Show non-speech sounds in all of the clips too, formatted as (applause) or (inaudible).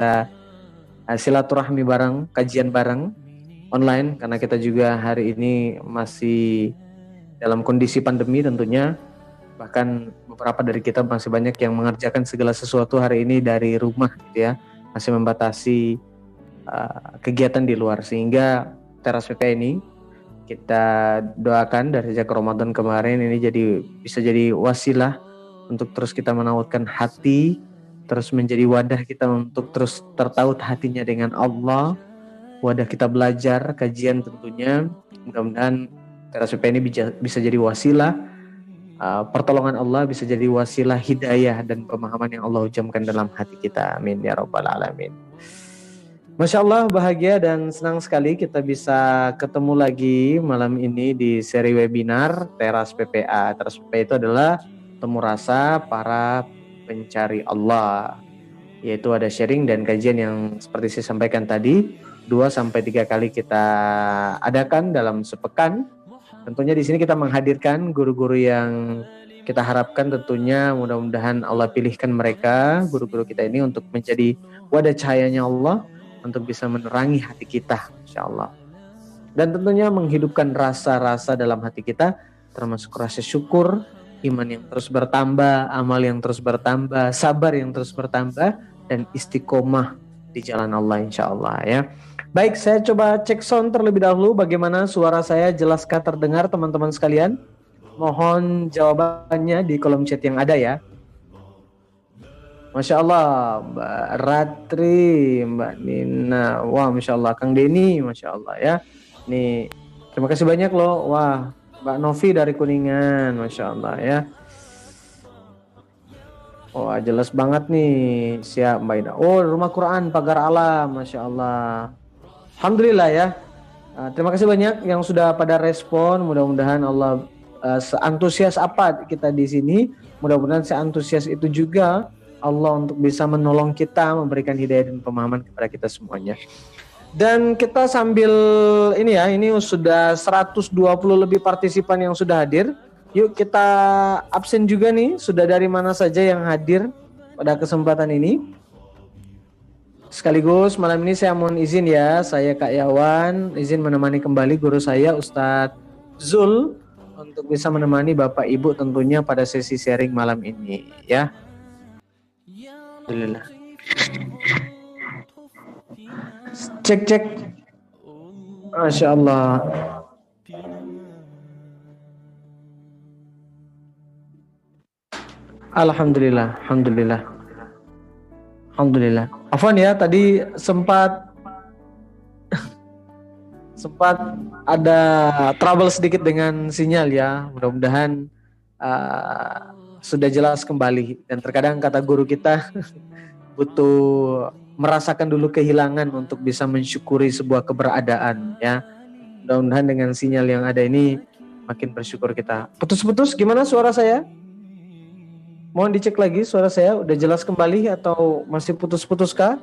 uh, silaturahmi bareng, kajian bareng online karena kita juga hari ini masih dalam kondisi pandemi tentunya. Bahkan beberapa dari kita masih banyak yang mengerjakan segala sesuatu hari ini dari rumah gitu ya. Masih membatasi uh, kegiatan di luar. Sehingga teras PP ini kita doakan dari sejak Ramadan kemarin ini jadi bisa jadi wasilah untuk terus kita menautkan hati terus menjadi wadah kita untuk terus tertaut hatinya dengan Allah. Wadah kita belajar kajian tentunya. Mudah-mudahan teras PP ini bisa, jadi wasilah. Uh, pertolongan Allah bisa jadi wasilah hidayah dan pemahaman yang Allah ujamkan dalam hati kita. Amin ya rabbal alamin. Masya Allah bahagia dan senang sekali kita bisa ketemu lagi malam ini di seri webinar Teras PPA. Teras PPA itu adalah temu rasa para pencari Allah. Yaitu ada sharing dan kajian yang seperti saya sampaikan tadi, 2 sampai tiga kali kita adakan dalam sepekan. Tentunya di sini kita menghadirkan guru-guru yang kita harapkan tentunya mudah-mudahan Allah pilihkan mereka guru-guru kita ini untuk menjadi wadah cahayanya Allah untuk bisa menerangi hati kita, insya Allah. Dan tentunya menghidupkan rasa-rasa dalam hati kita, termasuk rasa syukur, iman yang terus bertambah, amal yang terus bertambah, sabar yang terus bertambah, dan istiqomah di jalan Allah, insya Allah ya. Baik, saya coba cek sound terlebih dahulu bagaimana suara saya jelaskah terdengar teman-teman sekalian. Mohon jawabannya di kolom chat yang ada ya. Masya Allah, Mbak Ratri, Mbak Nina, wah Masya Allah, Kang Denny, Masya Allah ya. Nih, terima kasih banyak loh, wah Mbak Novi dari Kuningan, Masya Allah ya. Wah jelas banget nih, siap Mbak Ida. Oh rumah Quran Pagar Alam, Masya Allah. Alhamdulillah ya. Uh, terima kasih banyak yang sudah pada respon. Mudah-mudahan Allah uh, seantusias apa kita di sini. Mudah-mudahan seantusias itu juga Allah untuk bisa menolong kita, memberikan hidayah dan pemahaman kepada kita semuanya. Dan kita sambil ini ya, ini sudah 120 lebih partisipan yang sudah hadir. Yuk kita absen juga nih, sudah dari mana saja yang hadir pada kesempatan ini. Sekaligus malam ini saya mohon izin ya, saya Kak Yawan izin menemani kembali guru saya Ustadz Zul untuk bisa menemani Bapak Ibu tentunya pada sesi sharing malam ini ya. Alhamdulillah. Cek cek. Masya Allah. Alhamdulillah, alhamdulillah. Alhamdulillah. Afwan ya, tadi sempat (laughs) sempat ada trouble sedikit dengan sinyal ya. Mudah-mudahan uh, sudah jelas kembali dan terkadang kata guru kita (laughs) butuh merasakan dulu kehilangan untuk bisa mensyukuri sebuah keberadaan ya mudah-mudahan dengan sinyal yang ada ini makin bersyukur kita putus-putus gimana suara saya mohon dicek lagi suara saya udah jelas kembali atau masih putus-putus kah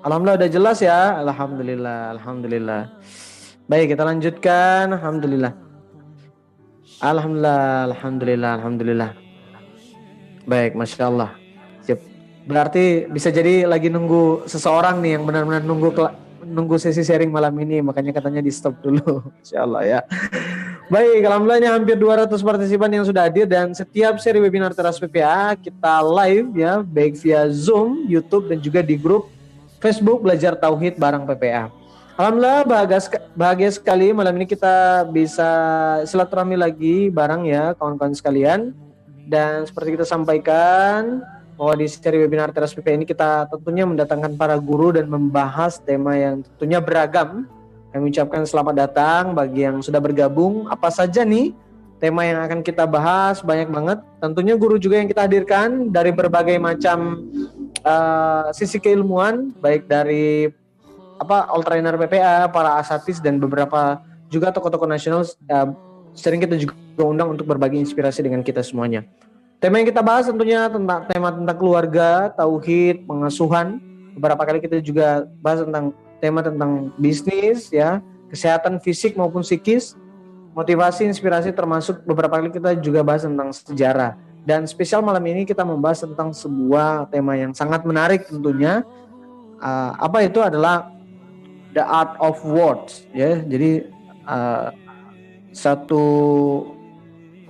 Alhamdulillah udah jelas ya Alhamdulillah Alhamdulillah Baik, kita lanjutkan. Alhamdulillah. Alhamdulillah, alhamdulillah, alhamdulillah. Baik, masya Allah. Siap. Berarti bisa jadi lagi nunggu seseorang nih yang benar-benar nunggu nunggu sesi sharing malam ini, makanya katanya di stop dulu. (laughs) Insya Allah ya. Baik, alhamdulillah ini hampir 200 partisipan yang sudah hadir dan setiap seri webinar Teras PPA kita live ya, baik via Zoom, YouTube dan juga di grup Facebook Belajar Tauhid bareng PPA. Alhamdulillah bahagia, bahagia sekali malam ini kita bisa silaturahmi lagi bareng ya kawan-kawan sekalian. Dan seperti kita sampaikan bahwa di seri webinar Teras PP ini kita tentunya mendatangkan para guru dan membahas tema yang tentunya beragam. Kami ucapkan selamat datang bagi yang sudah bergabung. Apa saja nih tema yang akan kita bahas banyak banget. Tentunya guru juga yang kita hadirkan dari berbagai macam uh, sisi keilmuan, baik dari apa all trainer PPA, para asatis dan beberapa juga tokoh-tokoh nasional uh, sering kita juga undang untuk berbagi inspirasi dengan kita semuanya. Tema yang kita bahas tentunya tentang tema tentang keluarga, tauhid, pengasuhan. Beberapa kali kita juga bahas tentang tema tentang bisnis ya, kesehatan fisik maupun psikis, motivasi, inspirasi termasuk beberapa kali kita juga bahas tentang sejarah. Dan spesial malam ini kita membahas tentang sebuah tema yang sangat menarik tentunya. Uh, apa itu adalah the art of words ya. Jadi uh, satu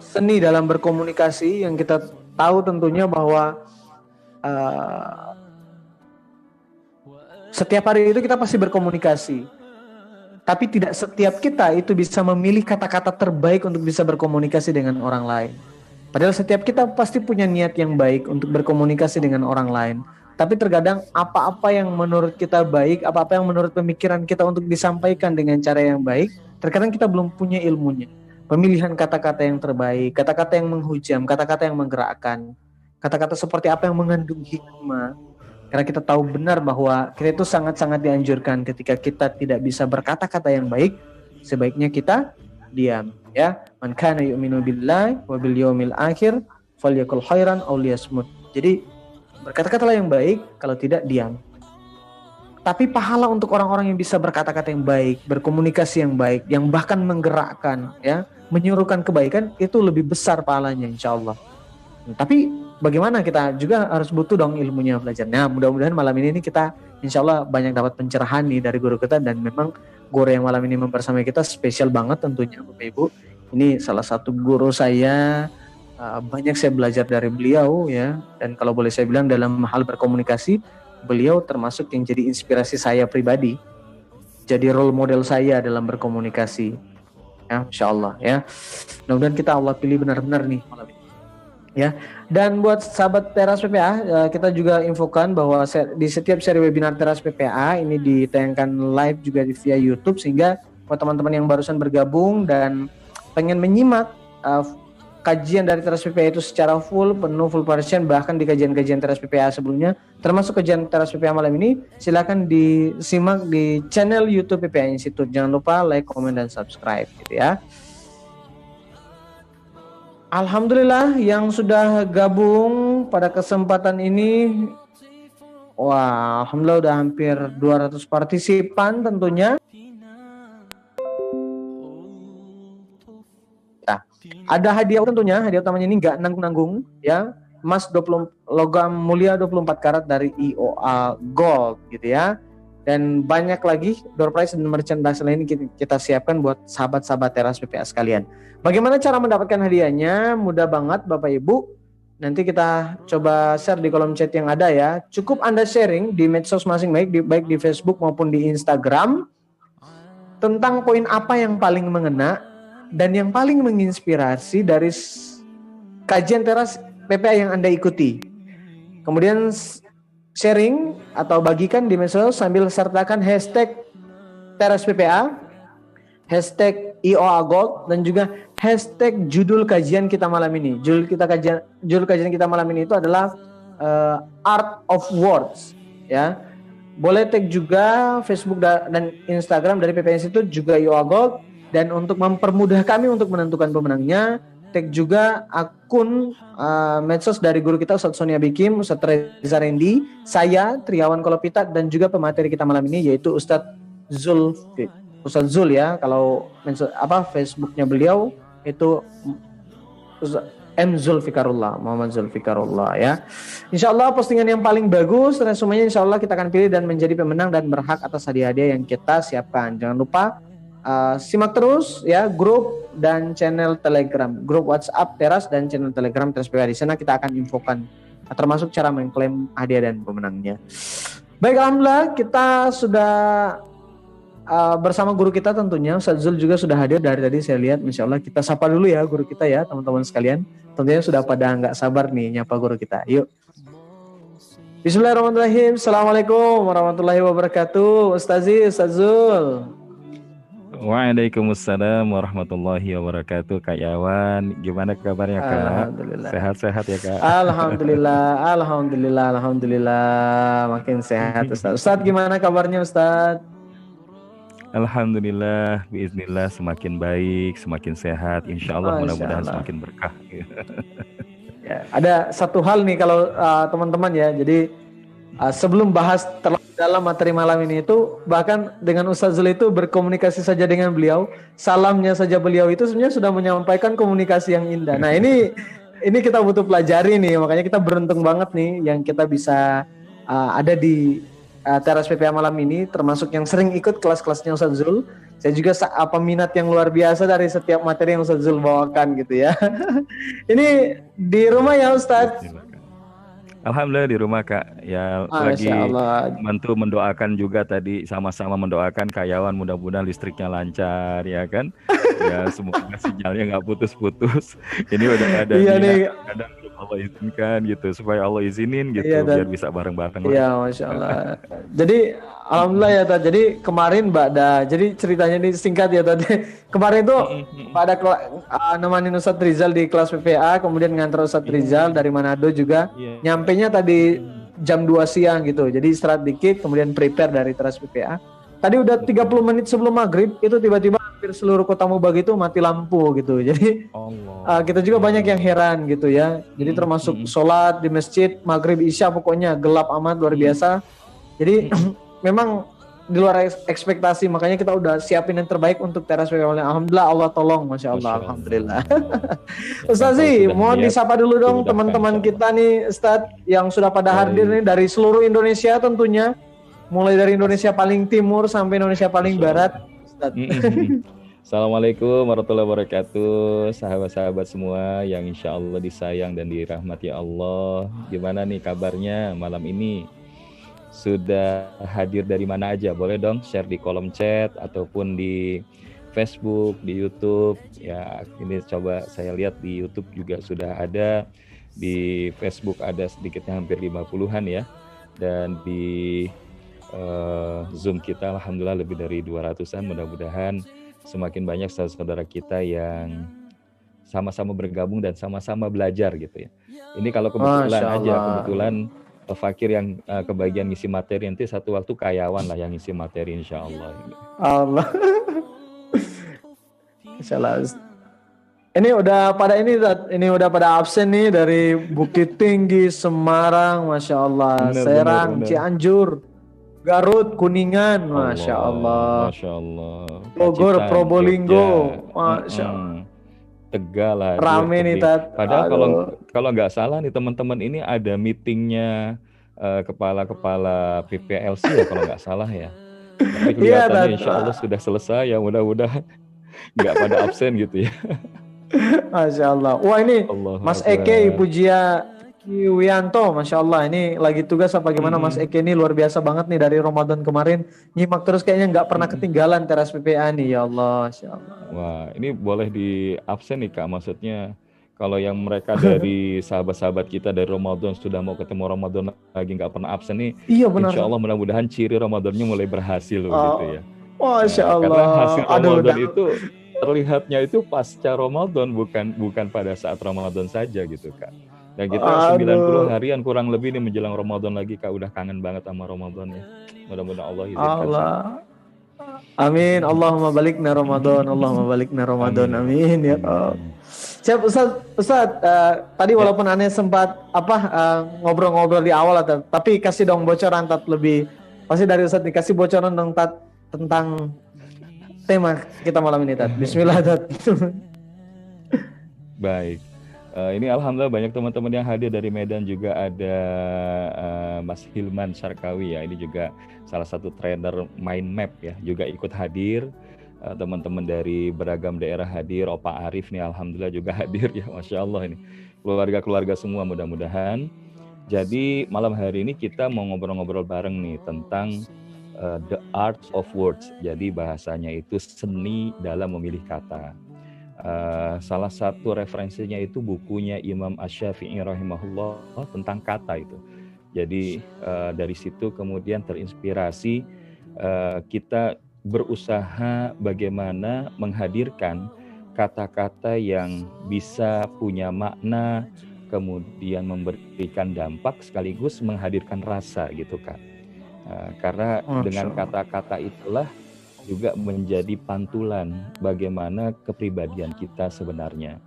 seni dalam berkomunikasi yang kita tahu tentunya bahwa uh, setiap hari itu kita pasti berkomunikasi. Tapi tidak setiap kita itu bisa memilih kata-kata terbaik untuk bisa berkomunikasi dengan orang lain. Padahal setiap kita pasti punya niat yang baik untuk berkomunikasi dengan orang lain. Tapi terkadang apa-apa yang menurut kita baik, apa-apa yang menurut pemikiran kita untuk disampaikan dengan cara yang baik, terkadang kita belum punya ilmunya. Pemilihan kata-kata yang terbaik, kata-kata yang menghujam, kata-kata yang menggerakkan, kata-kata seperti apa yang mengandung hikmah. Karena kita tahu benar bahwa kita itu sangat-sangat dianjurkan ketika kita tidak bisa berkata-kata yang baik, sebaiknya kita diam ya man kana yu'minu billahi wa bil yawmil akhir falyakul khairan aw liyasmut jadi berkata-katalah yang baik kalau tidak diam tapi pahala untuk orang-orang yang bisa berkata-kata yang baik, berkomunikasi yang baik, yang bahkan menggerakkan, ya, menyuruhkan kebaikan itu lebih besar pahalanya, insya Allah. Tapi bagaimana kita juga harus butuh dong ilmunya belajar. Nah, mudah-mudahan malam ini kita insya Allah banyak dapat pencerahan nih dari guru kita dan memang guru yang malam ini mempersamai kita spesial banget tentunya Bapak Ibu. Ini salah satu guru saya uh, banyak saya belajar dari beliau ya dan kalau boleh saya bilang dalam hal berkomunikasi beliau termasuk yang jadi inspirasi saya pribadi. Jadi role model saya dalam berkomunikasi. Ya, insya Allah ya. Mudah-mudahan kita Allah pilih benar-benar nih ya. Dan buat sahabat Teras PPA, eh, kita juga infokan bahwa di setiap seri webinar Teras PPA ini ditayangkan live juga di via YouTube sehingga buat teman-teman yang barusan bergabung dan pengen menyimak uh, kajian dari Teras PPA itu secara full, penuh full version bahkan di kajian-kajian Teras PPA sebelumnya, termasuk kajian Teras PPA malam ini, silakan disimak di channel YouTube PPA Institute. Jangan lupa like, comment dan subscribe gitu ya. Alhamdulillah yang sudah gabung pada kesempatan ini Wah, alhamdulillah udah hampir 200 partisipan tentunya. Ada hadiah tentunya, hadiah utamanya ini nggak nanggung-nanggung ya. Emas 20 logam mulia 24 karat dari IOA Gold gitu ya. Dan banyak lagi door prize dan merchandise lain kita, kita siapkan buat sahabat-sahabat teras PPA sekalian. Bagaimana cara mendapatkan hadiahnya? Mudah banget Bapak Ibu. Nanti kita coba share di kolom chat yang ada ya. Cukup Anda sharing di medsos masing-masing, baik di, baik di Facebook maupun di Instagram. Tentang poin apa yang paling mengena dan yang paling menginspirasi dari kajian teras PPA yang Anda ikuti. Kemudian sharing atau bagikan di medsos sambil sertakan hashtag teras PPA, hashtag IOA Gold dan juga hashtag judul kajian kita malam ini. Judul kita kajian judul kajian kita malam ini itu adalah uh, Art of Words ya. Boleh tag juga Facebook dan Instagram dari PPS itu juga IOA Gold dan untuk mempermudah kami untuk menentukan pemenangnya tag juga akun uh, medsos dari guru kita Ustadz Sonia Bikim, Ustadz Reza Rendi, saya Triawan Kolopita dan juga pemateri kita malam ini yaitu Ustadz Zul Ustadz Zul ya kalau apa Facebooknya beliau itu M Zulfikarullah Muhammad Zulfikarullah ya. Insya Allah postingan yang paling bagus resumenya Insya Allah kita akan pilih dan menjadi pemenang dan berhak atas hadiah-hadiah yang kita siapkan. Jangan lupa uh, simak terus ya grup dan channel Telegram. Grup WhatsApp Teras dan channel Telegram Teras PWA di sana kita akan infokan termasuk cara mengklaim hadiah dan pemenangnya. Baik Alhamdulillah kita sudah uh, bersama guru kita tentunya. Ustaz Zul juga sudah hadir dari tadi saya lihat. Insya Allah kita sapa dulu ya guru kita ya teman-teman sekalian. Tentunya sudah pada nggak sabar nih nyapa guru kita. Yuk. Bismillahirrahmanirrahim. Assalamualaikum warahmatullahi wabarakatuh. Ustazi Ustaz Zul Waalaikumsalam warahmatullahi wabarakatuh Kak Yawan Gimana kabarnya Kak? Alhamdulillah Sehat-sehat ya Kak? Alhamdulillah Alhamdulillah Alhamdulillah Makin sehat Ustaz Ustaz gimana kabarnya Ustaz? Alhamdulillah, Bismillah semakin baik, semakin sehat, insya Allah mudah-mudahan semakin berkah. ya, ada satu hal nih kalau uh, teman-teman ya, jadi uh, sebelum bahas terlalu dalam materi malam ini itu, bahkan dengan Ustaz Zul itu berkomunikasi saja dengan beliau, salamnya saja beliau itu sebenarnya sudah menyampaikan komunikasi yang indah. Nah ini ini kita butuh pelajari nih, makanya kita beruntung banget nih yang kita bisa uh, ada di uh, teras PPA malam ini, termasuk yang sering ikut kelas-kelasnya Ustaz Zul. Saya juga apa minat yang luar biasa dari setiap materi yang Ustaz Zul bawakan gitu ya. (laughs) ini di rumah ya Ustaz. Alhamdulillah di rumah kak. Ya Masya lagi Allah. bantu mendoakan juga tadi sama-sama mendoakan karyawan. Mudah-mudahan listriknya lancar ya kan? (laughs) Ya semoga sinyalnya nggak putus-putus. (laughs) Ini udah ada iya nih. kadang Allah izinkan gitu supaya Allah izinin gitu iya, dan, biar bisa bareng-bareng iya masya Allah. Jadi alhamdulillah ya tadi jadi kemarin Mbak Da jadi ceritanya ini singkat ya tadi (laughs) kemarin tuh Mbak Da uh, nemanin Ustadz Rizal di kelas PPA kemudian ngantar Ustadz iya. Rizal dari Manado juga. Yeah. nyampenya tadi jam 2 siang gitu. Jadi istirahat dikit kemudian prepare dari teras PPA tadi udah 30 menit sebelum maghrib itu tiba-tiba hampir seluruh kota Mubag itu mati lampu gitu. (laughs) Jadi Uh, kita juga banyak yang heran gitu ya. Jadi termasuk sholat di masjid maghrib isya pokoknya gelap amat luar biasa. Jadi (clears throat) memang di luar ekspektasi makanya kita udah siapin yang terbaik untuk teras PPL. Alhamdulillah Allah tolong, masya Allah, masya alhamdulillah. (laughs) Ustazi, mohon disapa dulu dong teman-teman kita nih, Ustaz yang sudah pada hadir nih dari seluruh Indonesia tentunya, mulai dari Indonesia paling timur sampai Indonesia paling barat. Assalamualaikum warahmatullahi wabarakatuh Sahabat-sahabat semua yang insya Allah disayang dan dirahmati Allah. Gimana nih kabarnya malam ini? Sudah hadir dari mana aja? Boleh dong share di kolom chat Ataupun di Facebook, di Youtube. Ya ini coba saya lihat di Youtube juga sudah ada. Di Facebook ada sedikitnya hampir 50-an ya. Dan di uh, Zoom kita alhamdulillah lebih dari 200-an mudah-mudahan semakin banyak saudara-saudara kita yang sama-sama bergabung dan sama-sama belajar gitu ya. Ini kalau kebetulan aja kebetulan Fakir yang uh, kebagian ngisi materi nanti satu waktu kayawan lah yang ngisi materi insya Allah. Allah. insya Allah. Ini udah pada ini ini udah pada absen nih dari Bukit Tinggi, Semarang, masya Allah, bener, Serang, bener, bener. Cianjur. Garut, Kuningan, masya Allah. Masya Allah. Bogor, Probolinggo, masya Allah. Tegal lah. Rame nih tat. Padahal kalau kalau nggak salah nih teman-teman ini ada meetingnya uh, kepala-kepala PPLC ya kalau nggak salah ya. Tapi (laughs) iya, kelihatannya ya, insya Allah sudah selesai ya mudah-mudahan (laughs) nggak pada absen gitu ya. (laughs) Masya Allah. Wah ini Allah Mas Eke Ibu Jia Ki Wianto, Masya Allah ini lagi tugas apa gimana hmm. Mas Eke ini luar biasa banget nih dari Ramadan kemarin nyimak terus kayaknya nggak pernah hmm. ketinggalan teras PPA nih ya Allah, Masya Allah. Wah ini boleh di absen nih kak maksudnya kalau yang mereka dari (laughs) sahabat-sahabat kita dari Ramadan sudah mau ketemu Ramadan lagi nggak pernah absen nih, iya benar. Insya Allah mudah-mudahan ciri Ramadannya mulai berhasil oh, gitu ya. Masya Allah. Nah, karena hasil Ramadan Aduh, itu terlihatnya itu pasca Ramadan bukan bukan pada saat Ramadan saja gitu kak. Dan kita Aduh. 90 harian kurang lebih nih menjelang Ramadan lagi Kak udah kangen banget sama Ramadan ya. Mudah-mudahan Allah izinkan. Allah. Amin. Allahumma balikna Ramadan. Allahumma balikna Ramadan. Amin, Amin ya Allah. Siap Ustaz, Ustaz uh, tadi ya. walaupun aneh sempat apa uh, ngobrol-ngobrol di awal atau tapi kasih dong bocoran tat lebih pasti dari Ustaz dikasih bocoran dong tat tentang tema kita malam ini tat. Bismillah tat. Baik. Uh, ini alhamdulillah banyak teman-teman yang hadir dari Medan juga ada uh, Mas Hilman Sarkawi ya. Ini juga salah satu trainer mind map ya, juga ikut hadir. Uh, teman-teman dari beragam daerah hadir, Opa Arif nih alhamdulillah juga (laughs) hadir ya, masya Allah ini keluarga-keluarga semua mudah-mudahan. Jadi malam hari ini kita mau ngobrol-ngobrol bareng nih tentang uh, the art of words. Jadi bahasanya itu seni dalam memilih kata. Uh, salah satu referensinya itu bukunya Imam Ash-Syafi'i rahimahullah tentang kata itu. Jadi uh, dari situ kemudian terinspirasi uh, kita berusaha bagaimana menghadirkan kata-kata yang bisa punya makna, kemudian memberikan dampak sekaligus menghadirkan rasa gitu kak. Uh, karena dengan kata-kata itulah juga menjadi pantulan bagaimana kepribadian kita sebenarnya.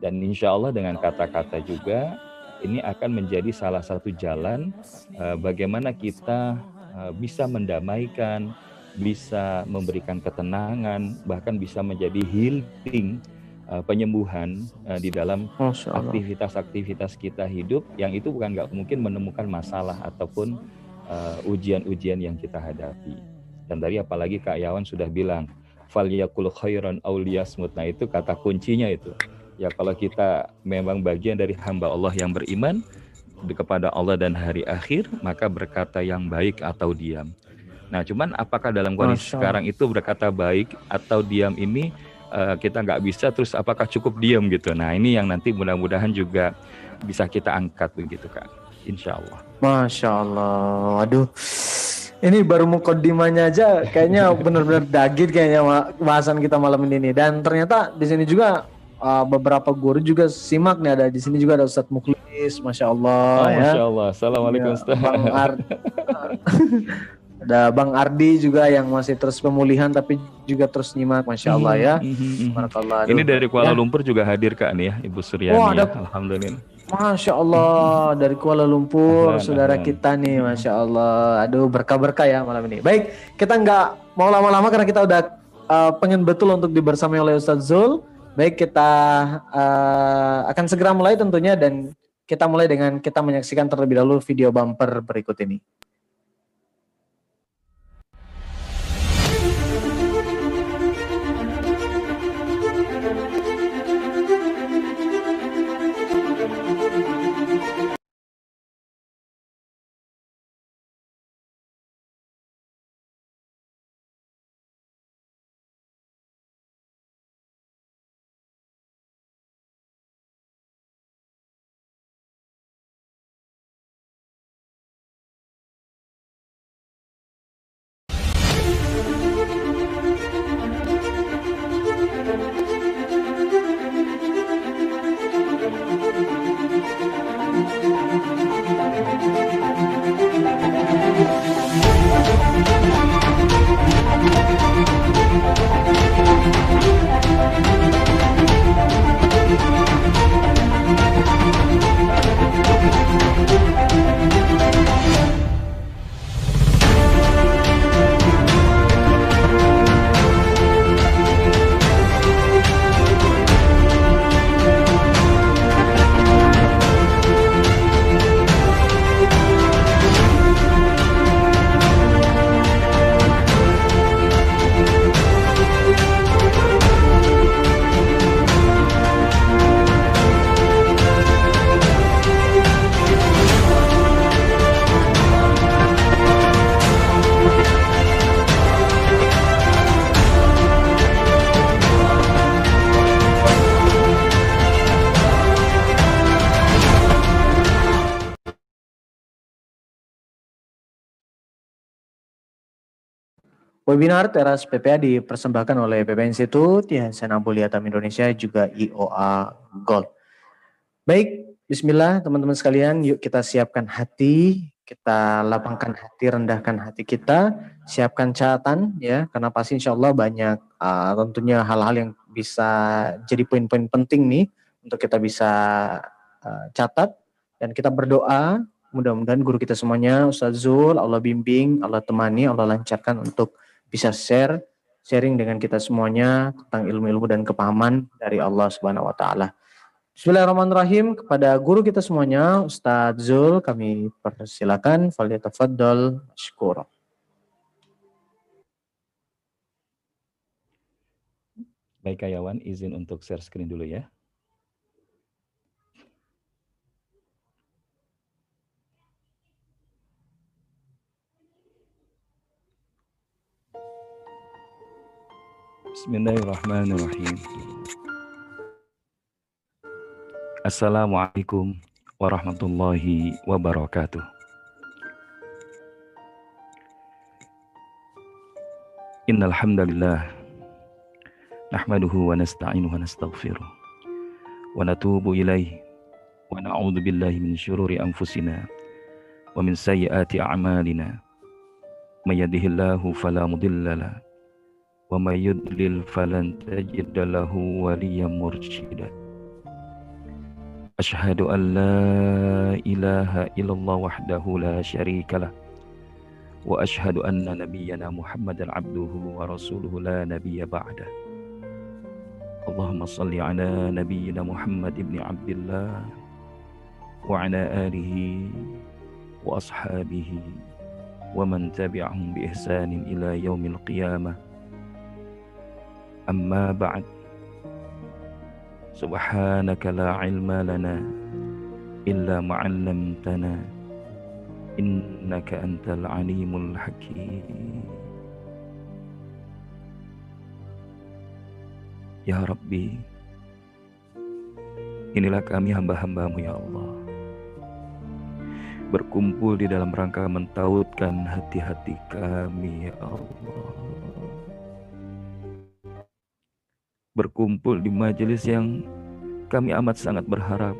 Dan insya Allah dengan kata-kata juga ini akan menjadi salah satu jalan uh, bagaimana kita uh, bisa mendamaikan, bisa memberikan ketenangan, bahkan bisa menjadi healing uh, penyembuhan uh, di dalam aktivitas-aktivitas kita hidup yang itu bukan nggak mungkin menemukan masalah ataupun ujian-ujian uh, yang kita hadapi. Dan tadi apalagi Kak Yawan sudah bilang falyakul khairan auliyasmut. Nah itu kata kuncinya itu. Ya kalau kita memang bagian dari hamba Allah yang beriman kepada Allah dan hari akhir, maka berkata yang baik atau diam. Nah, cuman apakah dalam kondisi sekarang itu berkata baik atau diam ini uh, kita nggak bisa terus apakah cukup diam gitu nah ini yang nanti mudah-mudahan juga bisa kita angkat begitu kak insya Allah Masya Allah aduh ini baru mukodimanya aja kayaknya benar-benar dagit kayaknya bahasan kita malam ini nih dan ternyata di sini juga uh, beberapa guru juga simak nih ada di sini juga ada Ustadz Mukhlis Masya Allah oh, ya Masya Allah Assalamualaikum ya, Ustaz Bang Ar (laughs) Ada Bang Ardi juga yang masih terus pemulihan tapi juga terus nyimak, masya Allah ya. Mm -hmm. Ini dari Kuala ya. Lumpur juga hadir kak nih ya, Ibu Suryani. Oh, ada, ya. Alhamdulillah. Masya Allah dari Kuala Lumpur ahlan, saudara ahlan. kita nih, masya Allah. Aduh berkah-berkah ya malam ini. Baik, kita nggak mau lama-lama karena kita udah uh, pengen betul untuk dibersamai oleh Ustadz Zul. Baik, kita uh, akan segera mulai tentunya dan kita mulai dengan kita menyaksikan terlebih dahulu video bumper berikut ini. Webinar Teras PPA dipersembahkan oleh PP Institut, Yayasan Ampul Yatam Indonesia, juga IOA Gold. Baik, Bismillah teman-teman sekalian, yuk kita siapkan hati, kita lapangkan hati, rendahkan hati kita, siapkan catatan ya, karena pasti insya Allah banyak uh, tentunya hal-hal yang bisa jadi poin-poin penting nih untuk kita bisa uh, catat dan kita berdoa mudah-mudahan guru kita semuanya Ustaz Zul, Allah bimbing, Allah temani, Allah lancarkan untuk bisa share sharing dengan kita semuanya tentang ilmu-ilmu dan kepahaman dari Allah Subhanahu wa taala. Bismillahirrahmanirrahim kepada guru kita semuanya Ustadz Zul kami persilakan falyatafaddal syukur. Baik Kayawan izin untuk share screen dulu ya. Bismillahirrahmanirrahim. Assalamualaikum warahmatullahi wabarakatuh. Innal hamdalillah nahmaduhu wa nasta'inuhu wa nastaghfiruh wa natubu ilaihi wa na'udzu billahi min syururi anfusina wa min sayyiati a'malina may yahdihillahu fala mudilla lahu ومن يضلل فلن تجد له وليا مرشدا. أشهد أن لا إله إلا الله وحده لا شريك له. وأشهد أن نبينا محمدا عبده ورسوله لا نبي بعده. اللهم صل على نبينا محمد بن عبد الله وعلى آله وأصحابه ومن تبعهم بإحسان إلى يوم القيامة. أما بعد سبحانك لا علم لنا إلا ما علمتنا إنك أنت العليم الحكيم Ya Rabbi, inilah kami hamba-hambamu ya Allah. Berkumpul di dalam rangka mentautkan hati-hati kami ya Allah. Berkumpul di majelis yang kami amat sangat berharap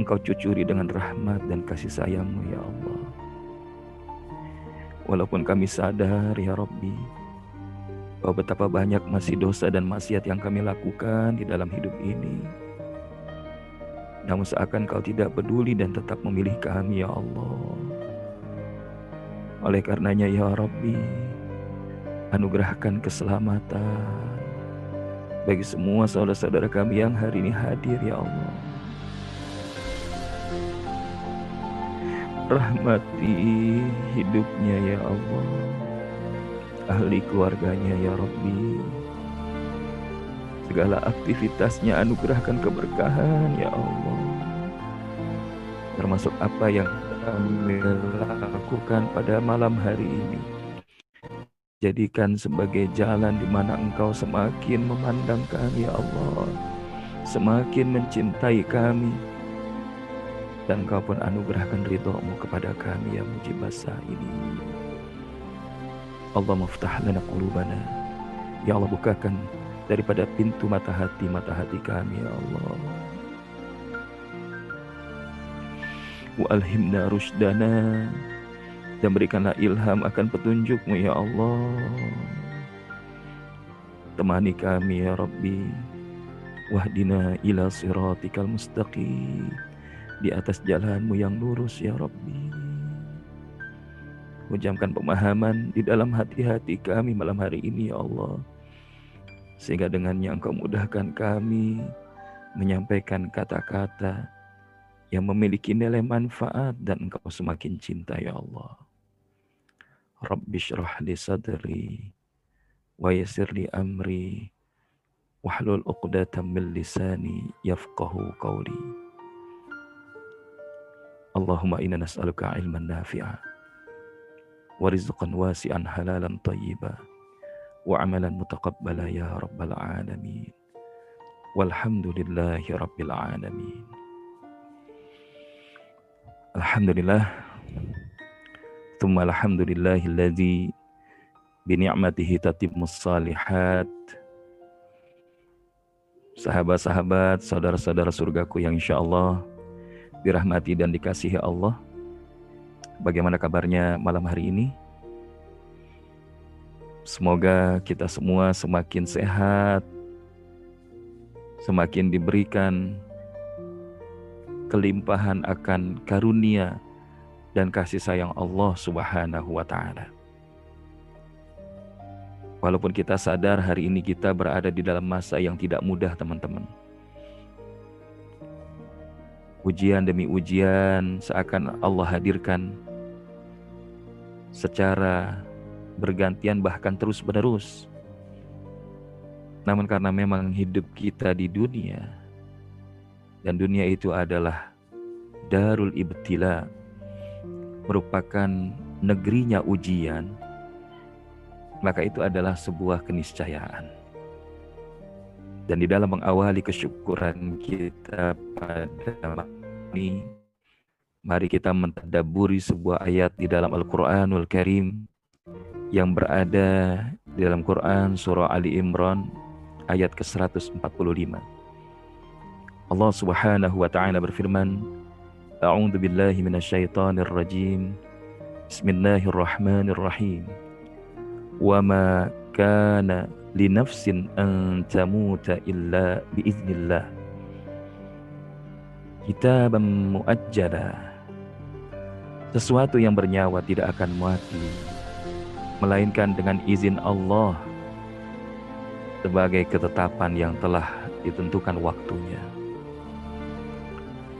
Engkau cucuri dengan rahmat dan kasih sayangmu ya Allah. Walaupun kami sadar ya Rabbi, bahwa betapa banyak masih dosa dan maksiat yang kami lakukan di dalam hidup ini. Namun seakan kau tidak peduli dan tetap memilih kami ya Allah. Oleh karenanya ya Rabbi, anugerahkan keselamatan bagi semua saudara-saudara kami yang hari ini hadir ya Allah. Rahmati hidupnya ya Allah. Ahli keluarganya ya Rabbi. Segala aktivitasnya anugerahkan keberkahan ya Allah. Termasuk apa yang kami lakukan pada malam hari ini jadikan sebagai jalan di mana engkau semakin memandang kami ya Allah semakin mencintai kami dan engkau pun anugerahkan ridhomu kepada kami yang mujibasa ini Allah maftah lana qulubana. Ya Allah bukakan daripada pintu mata hati mata hati kami ya Allah. Wa alhimna rusdana dan berikanlah ilham akan petunjukmu ya Allah. Temani kami ya Rabbi. Wahdina ila siratikal mustaqim. Di atas jalanmu yang lurus ya Rabbi. Hujamkan pemahaman di dalam hati-hati kami malam hari ini ya Allah. Sehingga dengannya engkau mudahkan kami menyampaikan kata-kata yang memiliki nilai manfaat dan engkau semakin cinta ya Allah. رب اشرح لي صدري ويسر لي أمري واحلل عقدة من لساني يفقه قولي. اللهم إنا نسألك علما نافعا ورزقا واسعا حلالا طيبا وعملا متقبلا يا رب العالمين. والحمد لله رب العالمين. الحمد لله Thumma alhamdulillahilladzi bini'amatihi tatimmus salihat. Sahabat-sahabat, saudara-saudara surgaku yang insya Allah dirahmati dan dikasihi Allah. Bagaimana kabarnya malam hari ini? Semoga kita semua semakin sehat, semakin diberikan kelimpahan akan karunia dan kasih sayang Allah Subhanahu wa Ta'ala. Walaupun kita sadar hari ini kita berada di dalam masa yang tidak mudah, teman-teman. Ujian demi ujian seakan Allah hadirkan secara bergantian bahkan terus-menerus. Namun karena memang hidup kita di dunia dan dunia itu adalah darul ibtila merupakan negerinya ujian maka itu adalah sebuah keniscayaan. Dan di dalam mengawali kesyukuran kita pada ini Mari kita mentadaburi sebuah ayat di dalam Al-Quranul Karim yang berada di dalam Quran surah Ali Imran ayat ke-145. Allah Subhanahu wa taala berfirman, A'udzu billahi minasyaitonir rajim. Bismillahirrahmanirrahim. Wa ma kana li nafsin an tamuta illa biiznillah. Kitaban muajjala sesuatu yang bernyawa tidak akan mati, melainkan dengan izin Allah sebagai ketetapan yang telah ditentukan waktunya.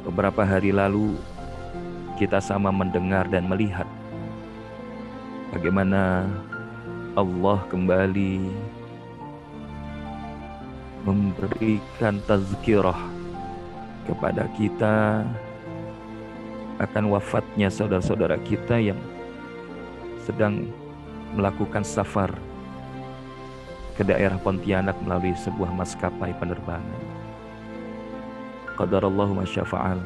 Beberapa hari lalu kita sama mendengar dan melihat bagaimana Allah kembali memberikan tazkirah kepada kita akan wafatnya saudara-saudara kita yang sedang melakukan safar ke daerah Pontianak melalui sebuah maskapai penerbangan. Qadarallahu masyafa'al.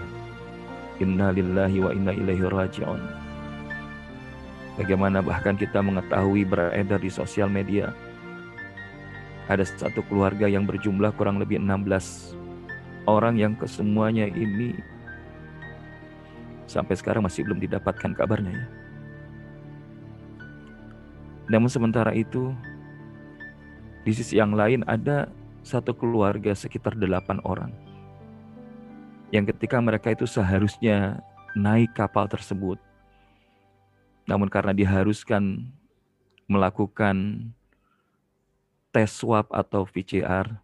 Inna lillahi wa inna ilaihi raji'un. Bagaimana bahkan kita mengetahui beredar di sosial media ada satu keluarga yang berjumlah kurang lebih 16 orang yang kesemuanya ini sampai sekarang masih belum didapatkan kabarnya ya. Namun sementara itu di sisi yang lain ada satu keluarga sekitar delapan orang yang ketika mereka itu seharusnya naik kapal tersebut. Namun karena diharuskan melakukan tes swab atau PCR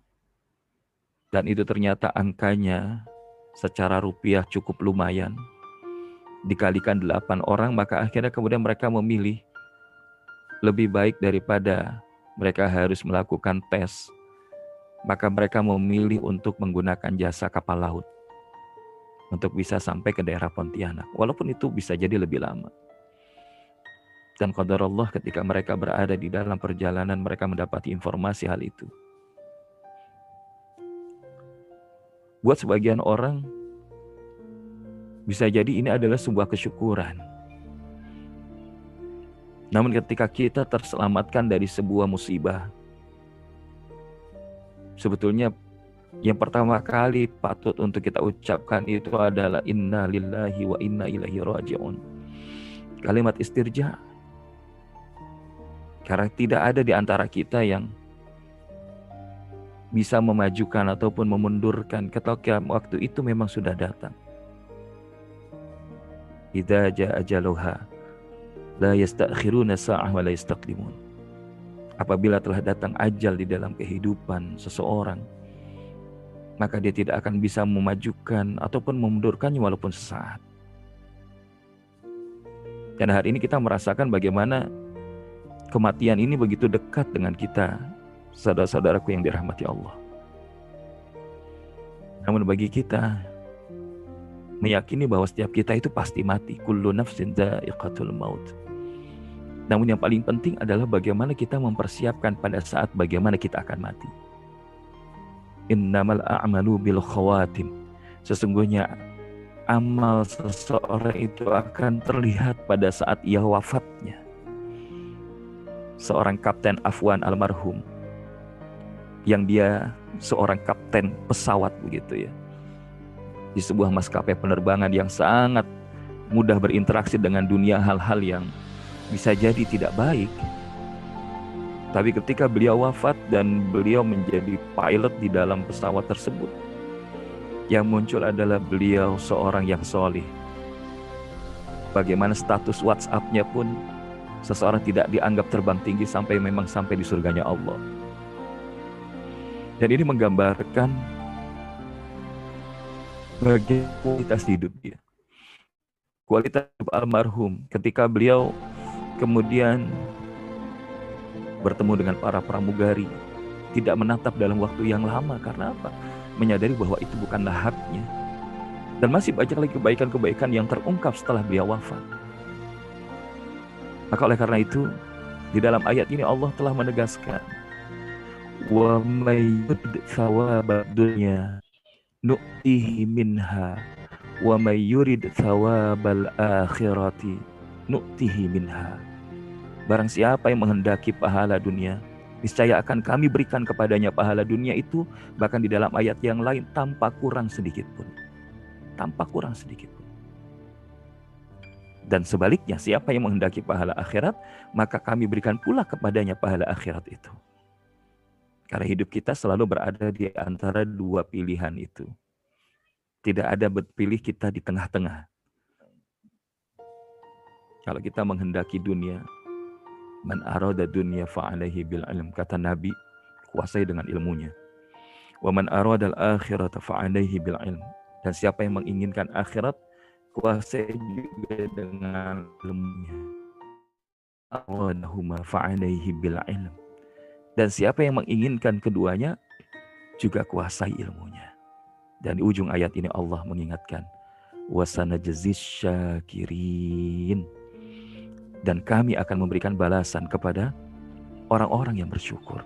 dan itu ternyata angkanya secara rupiah cukup lumayan. Dikalikan delapan orang maka akhirnya kemudian mereka memilih lebih baik daripada mereka harus melakukan tes. Maka mereka memilih untuk menggunakan jasa kapal laut untuk bisa sampai ke daerah Pontianak. Walaupun itu bisa jadi lebih lama. Dan qadar Allah ketika mereka berada di dalam perjalanan mereka mendapati informasi hal itu. Buat sebagian orang bisa jadi ini adalah sebuah kesyukuran. Namun ketika kita terselamatkan dari sebuah musibah, sebetulnya yang pertama kali patut untuk kita ucapkan itu adalah inna lillahi wa inna ilaihi raji'un. Kalimat istirja. Karena tidak ada di antara kita yang bisa memajukan ataupun memundurkan ketika waktu itu memang sudah datang. Idza jaa ajaluha la yastakhiruna sa'ah wa la yastaqdimun. Apabila telah datang ajal di dalam kehidupan seseorang, maka dia tidak akan bisa memajukan ataupun memundurkannya walaupun sesaat. Dan hari ini kita merasakan bagaimana kematian ini begitu dekat dengan kita, saudara-saudaraku yang dirahmati Allah. Namun bagi kita meyakini bahwa setiap kita itu pasti mati, kullu nafsin dha'iqatul maut. Namun yang paling penting adalah bagaimana kita mempersiapkan pada saat bagaimana kita akan mati. Innamal a'malu bil khawatim. Sesungguhnya amal seseorang itu akan terlihat pada saat ia wafatnya. Seorang kapten Afwan almarhum yang dia seorang kapten pesawat begitu ya. Di sebuah maskapai penerbangan yang sangat mudah berinteraksi dengan dunia hal-hal yang bisa jadi tidak baik tapi ketika beliau wafat dan beliau menjadi pilot di dalam pesawat tersebut, yang muncul adalah beliau seorang yang solih. Bagaimana status WhatsApp-nya pun seseorang tidak dianggap terbang tinggi sampai memang sampai di surganya Allah. Dan ini menggambarkan bagaimana kualitas hidup dia. Kualitas hidup almarhum ketika beliau kemudian bertemu dengan para pramugari, tidak menatap dalam waktu yang lama karena apa? Menyadari bahwa itu bukanlah haknya. Dan masih banyak lagi kebaikan-kebaikan yang terungkap setelah beliau wafat. Maka oleh karena itu, di dalam ayat ini Allah telah menegaskan wa mayyud dunya nu'tihi minha wa may yurid thawabal akhirati nu'tihi minha Barang siapa yang menghendaki pahala dunia, niscaya akan kami berikan kepadanya pahala dunia itu bahkan di dalam ayat yang lain tanpa kurang sedikit pun. Tanpa kurang sedikit pun. Dan sebaliknya, siapa yang menghendaki pahala akhirat, maka kami berikan pula kepadanya pahala akhirat itu. Karena hidup kita selalu berada di antara dua pilihan itu. Tidak ada berpilih kita di tengah-tengah. Kalau kita menghendaki dunia, Man arada dunia fa'alaihi bil ilm. Kata Nabi, kuasai dengan ilmunya. Wa man arada al-akhirata fa'alaihi bil ilm. Dan siapa yang menginginkan akhirat, kuasai juga dengan ilmunya. Aradahuma fa'alaihi bil ilm. Dan siapa yang menginginkan keduanya, juga kuasai ilmunya. Dan di ujung ayat ini Allah mengingatkan, wasana syakirin. Dan kami akan memberikan balasan kepada orang-orang yang bersyukur.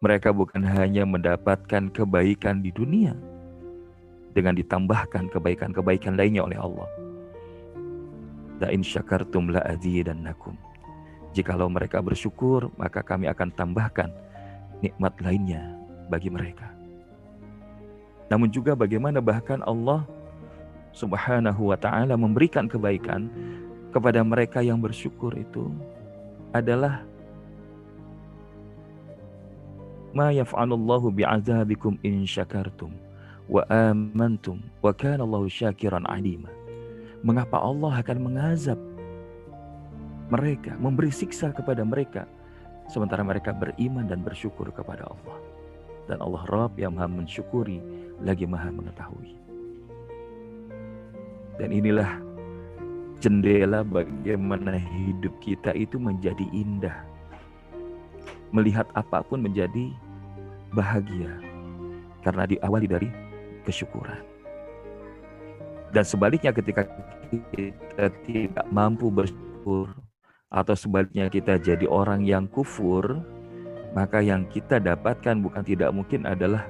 Mereka bukan hanya mendapatkan kebaikan di dunia, dengan ditambahkan kebaikan-kebaikan lainnya oleh Allah. La'in syakartum la'adzidannakum. Jikalau mereka bersyukur, maka kami akan tambahkan nikmat lainnya bagi mereka. Namun juga bagaimana bahkan Allah Subhanahu wa taala memberikan kebaikan kepada mereka yang bersyukur itu adalah ma yaf'alullahu bi'azabikum in syakartum wa amantum wa kana syakiran alima. Mengapa Allah akan mengazab mereka, memberi siksa kepada mereka, sementara mereka beriman dan bersyukur kepada Allah. Dan Allah Rabb yang maha mensyukuri, lagi maha mengetahui. Dan inilah jendela bagaimana hidup kita itu menjadi indah. Melihat apa pun menjadi bahagia. Karena diawali dari kesyukuran. Dan sebaliknya ketika kita tidak mampu bersyukur, atau sebaliknya kita jadi orang yang kufur, maka yang kita dapatkan bukan tidak mungkin adalah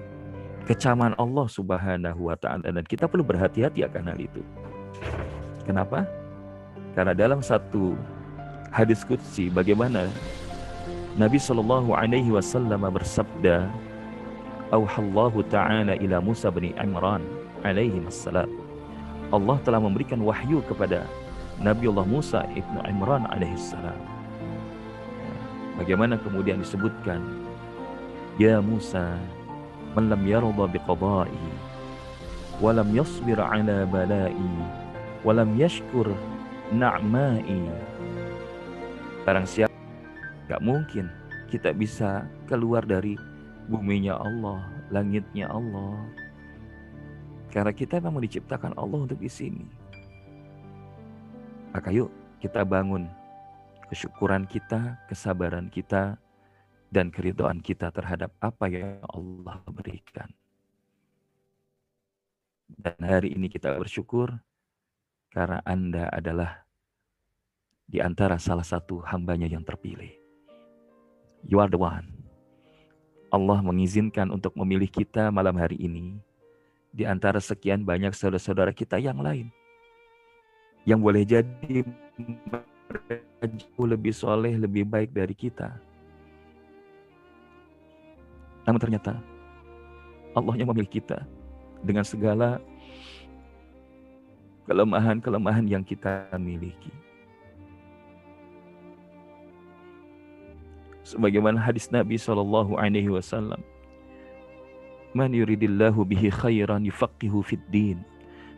kecaman Allah Subhanahu wa taala dan kita perlu berhati-hati akan hal itu. Kenapa? Karena dalam satu hadis qudsi bagaimana Nabi Shallallahu alaihi wasallam bersabda, "Auhallahu ta'ala ila Musa bin Imran alaihi wassalam." Allah telah memberikan wahyu kepada Nabiullah Musa ibnu Imran alaihissalam. Bagaimana kemudian disebutkan, Ya Musa, man lam yarda biqada'i, wa lam yasbir ala bala'i, wa lam yashkur na'ma'i. Barang siapa, gak mungkin kita bisa keluar dari buminya Allah, langitnya Allah. Karena kita memang diciptakan Allah untuk di sini. Maka yuk kita bangun kesyukuran kita, kesabaran kita, dan keridhaan kita terhadap apa yang Allah berikan. Dan hari ini kita bersyukur karena Anda adalah di antara salah satu hambanya yang terpilih. You are the one. Allah mengizinkan untuk memilih kita malam hari ini di antara sekian banyak saudara-saudara kita yang lain yang boleh jadi jauh lebih soleh, lebih baik dari kita. Namun ternyata Allah yang memilih kita dengan segala kelemahan-kelemahan yang kita miliki. Sebagaimana hadis Nabi Shallallahu Alaihi Wasallam, "Man yuridillahu bihi khairan yufaqihu fid din."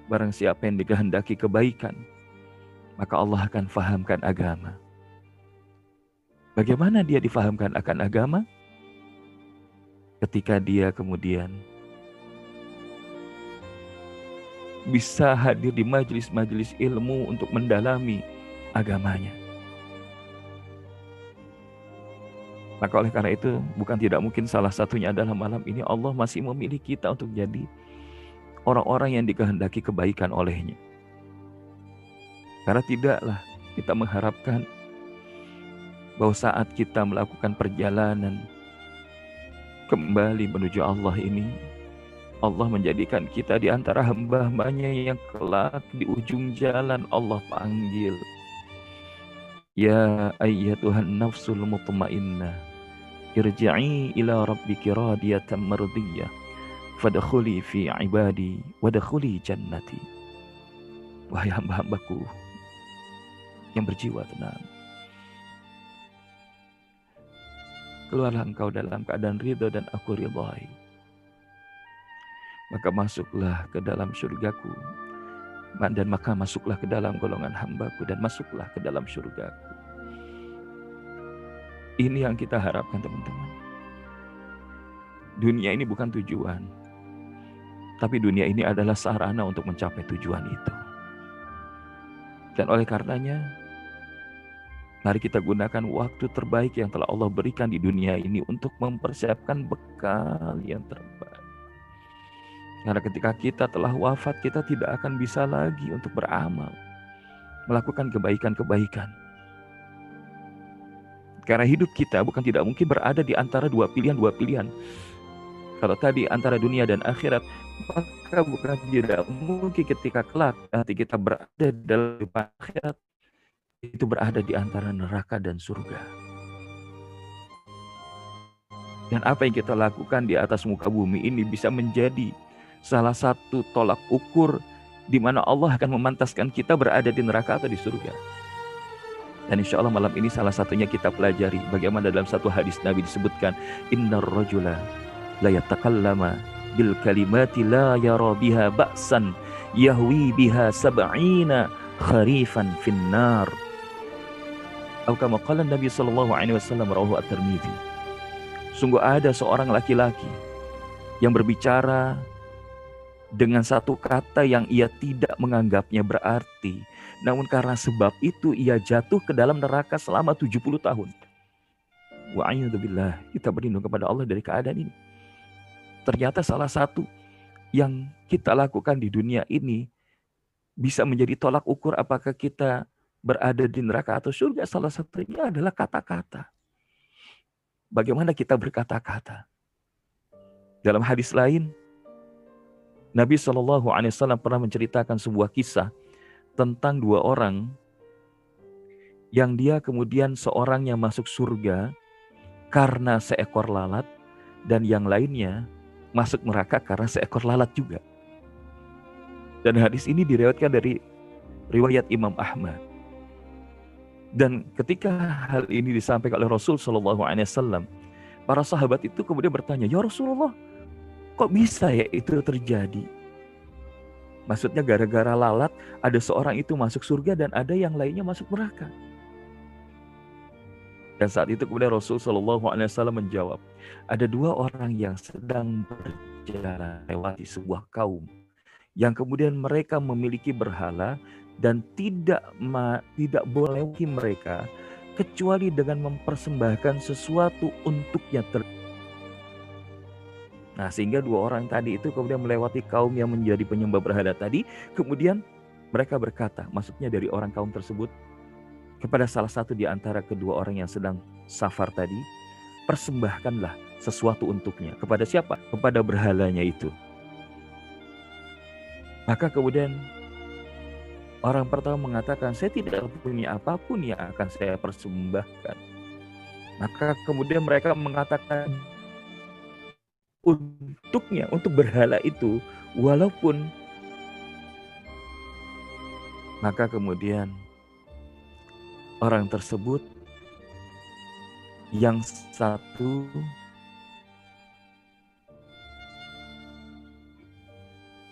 Barang siapa yang dikehendaki kebaikan, maka Allah akan fahamkan agama. Bagaimana dia difahamkan akan agama? Ketika dia kemudian bisa hadir di majelis-majelis ilmu untuk mendalami agamanya. Maka oleh karena itu bukan tidak mungkin salah satunya adalah malam ini Allah masih memilih kita untuk jadi orang-orang yang dikehendaki kebaikan olehnya. Karena tidaklah kita mengharapkan bahwa saat kita melakukan perjalanan kembali menuju Allah ini, Allah menjadikan kita di antara hamba-hambanya yang kelak di ujung jalan Allah panggil. Ya ayyatuhan nafsul mutmainnah irji'i ila rabbiki radiyatan mardiyah fadkhuli fi ibadi wadkhuli jannati. Wahai hamba-hambaku, yang berjiwa tenang. Keluarlah engkau dalam keadaan ridho dan aku ridhoi. Maka masuklah ke dalam surgaku. Dan maka masuklah ke dalam golongan hambaku dan masuklah ke dalam surgaku. Ini yang kita harapkan teman-teman. Dunia ini bukan tujuan. Tapi dunia ini adalah sarana untuk mencapai tujuan itu. Dan oleh karenanya, mari kita gunakan waktu terbaik yang telah Allah berikan di dunia ini untuk mempersiapkan bekal yang terbaik. Karena ketika kita telah wafat, kita tidak akan bisa lagi untuk beramal, melakukan kebaikan-kebaikan. Karena hidup kita bukan tidak mungkin berada di antara dua pilihan, dua pilihan. Kalau tadi antara dunia dan akhirat, maka bukan tidak mungkin ketika kelak nanti kita berada dalam akhirat itu berada di antara neraka dan surga. Dan apa yang kita lakukan di atas muka bumi ini bisa menjadi salah satu tolak ukur di mana Allah akan memantaskan kita berada di neraka atau di surga. Dan insya Allah malam ini salah satunya kita pelajari bagaimana dalam satu hadis Nabi disebutkan Inna rajula la yatakallama bil kalimati la yara biha ba'san yahwi biha sab'ina kharifan finnar atau kama Nabi sallallahu alaihi wasallam rawahu at-Tirmizi sungguh ada seorang laki-laki yang berbicara dengan satu kata yang ia tidak menganggapnya berarti. Namun karena sebab itu ia jatuh ke dalam neraka selama 70 tahun. Wa billah kita berlindung kepada Allah dari keadaan ini. Ternyata salah satu yang kita lakukan di dunia ini bisa menjadi tolak ukur apakah kita berada di neraka atau surga. Salah satunya adalah kata-kata. Bagaimana kita berkata-kata. Dalam hadis lain, Nabi Shallallahu Alaihi Wasallam pernah menceritakan sebuah kisah tentang dua orang yang dia kemudian seorang yang masuk surga karena seekor lalat dan yang lainnya masuk neraka karena seekor lalat juga. Dan hadis ini direwetkan dari riwayat Imam Ahmad. Dan ketika hal ini disampaikan oleh Rasul Shallallahu Alaihi Wasallam, para sahabat itu kemudian bertanya, ya Rasulullah, kok bisa ya itu terjadi? Maksudnya gara-gara lalat ada seorang itu masuk surga dan ada yang lainnya masuk neraka. Dan saat itu kemudian Rasul Shallallahu Alaihi Wasallam menjawab, ada dua orang yang sedang berjalan lewati sebuah kaum yang kemudian mereka memiliki berhala dan tidak ma, tidak boleh mereka kecuali dengan mempersembahkan sesuatu untuknya ter Nah, sehingga dua orang tadi itu kemudian melewati kaum yang menjadi penyembah berhala tadi, kemudian mereka berkata, maksudnya dari orang kaum tersebut, kepada salah satu di antara kedua orang yang sedang safar tadi, persembahkanlah sesuatu untuknya. Kepada siapa? Kepada berhalanya itu. Maka kemudian orang pertama mengatakan, saya tidak punya apa pun yang akan saya persembahkan. Maka kemudian mereka mengatakan, untuknya, untuk berhala itu, walaupun maka kemudian orang tersebut yang satu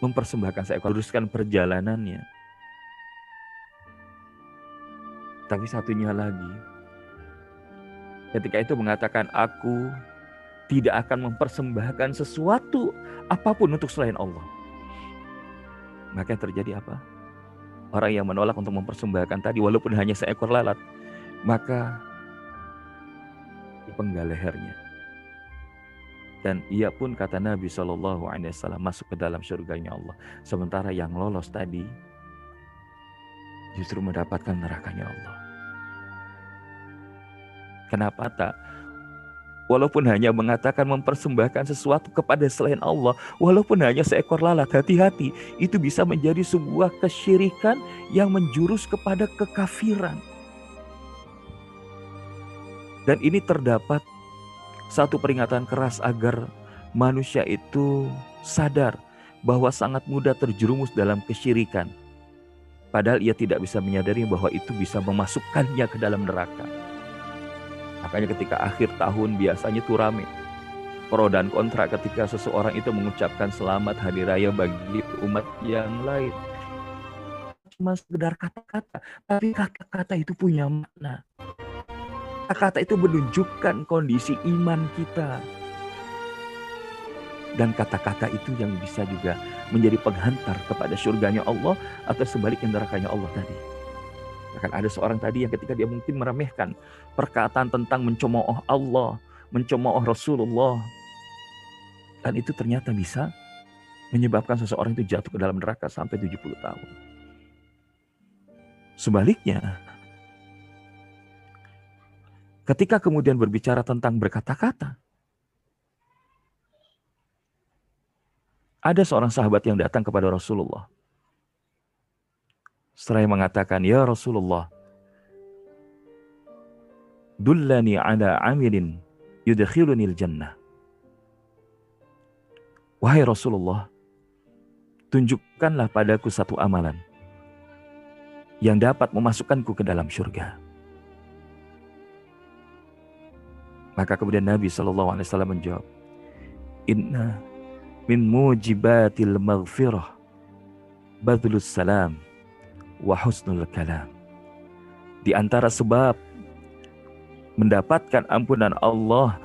mempersembahkan saya luruskan perjalanannya. Tapi satunya lagi ketika itu mengatakan aku tidak akan mempersembahkan sesuatu apa pun untuk selain Allah. Maka terjadi apa? orang yang menolak untuk mempersembahkan tadi walaupun hanya seekor lalat, maka dipenggal lehernya. Dan ia pun kata Nabi Shallallahu Alaihi Wasallam masuk ke dalam surganya Allah. Sementara yang lolos tadi justru mendapatkan nerakanya Allah. Kenapa tak Walaupun hanya mengatakan mempersembahkan sesuatu kepada selain Allah, walaupun hanya seekor lalat, hati-hati, itu bisa menjadi sebuah kesyirikan yang menjurus kepada kekafiran. Dan ini terdapat satu peringatan keras agar manusia itu sadar bahwa sangat mudah terjerumus dalam kesyirikan. Padahal ia tidak bisa menyadari bahwa itu bisa memasukkannya ke dalam neraka. Makanya ketika akhir tahun biasanya itu rame. Pro dan kontra ketika seseorang itu mengucapkan selamat hari raya bagi umat yang lain. Cuma sekedar kata-kata, tapi kata-kata itu punya makna. Kata-kata itu menunjukkan kondisi iman kita. Dan kata-kata itu yang bisa juga menjadi penghantar kepada surganya Allah atau sebaliknya nerakanya Allah tadi. Akan ada seorang tadi yang ketika dia mungkin meremehkan perkataan tentang mencemooh Allah, mencemooh Rasulullah. Dan itu ternyata bisa menyebabkan seseorang itu jatuh ke dalam neraka sampai 70 tahun. Sebaliknya, ketika kemudian berbicara tentang berkata-kata, ada seorang sahabat yang datang kepada Rasulullah. Setelah mengatakan, Ya Rasulullah, Dullani ala amilin yudkhilunil jannah. Wahai Rasulullah, tunjukkanlah padaku satu amalan yang dapat memasukkanku ke dalam surga. Maka kemudian Nabi Shallallahu Alaihi Wasallam menjawab, Inna min mujibatil maghfirah badlus salam wa husnul kalam. Di antara sebab mendapatkan ampunan Allah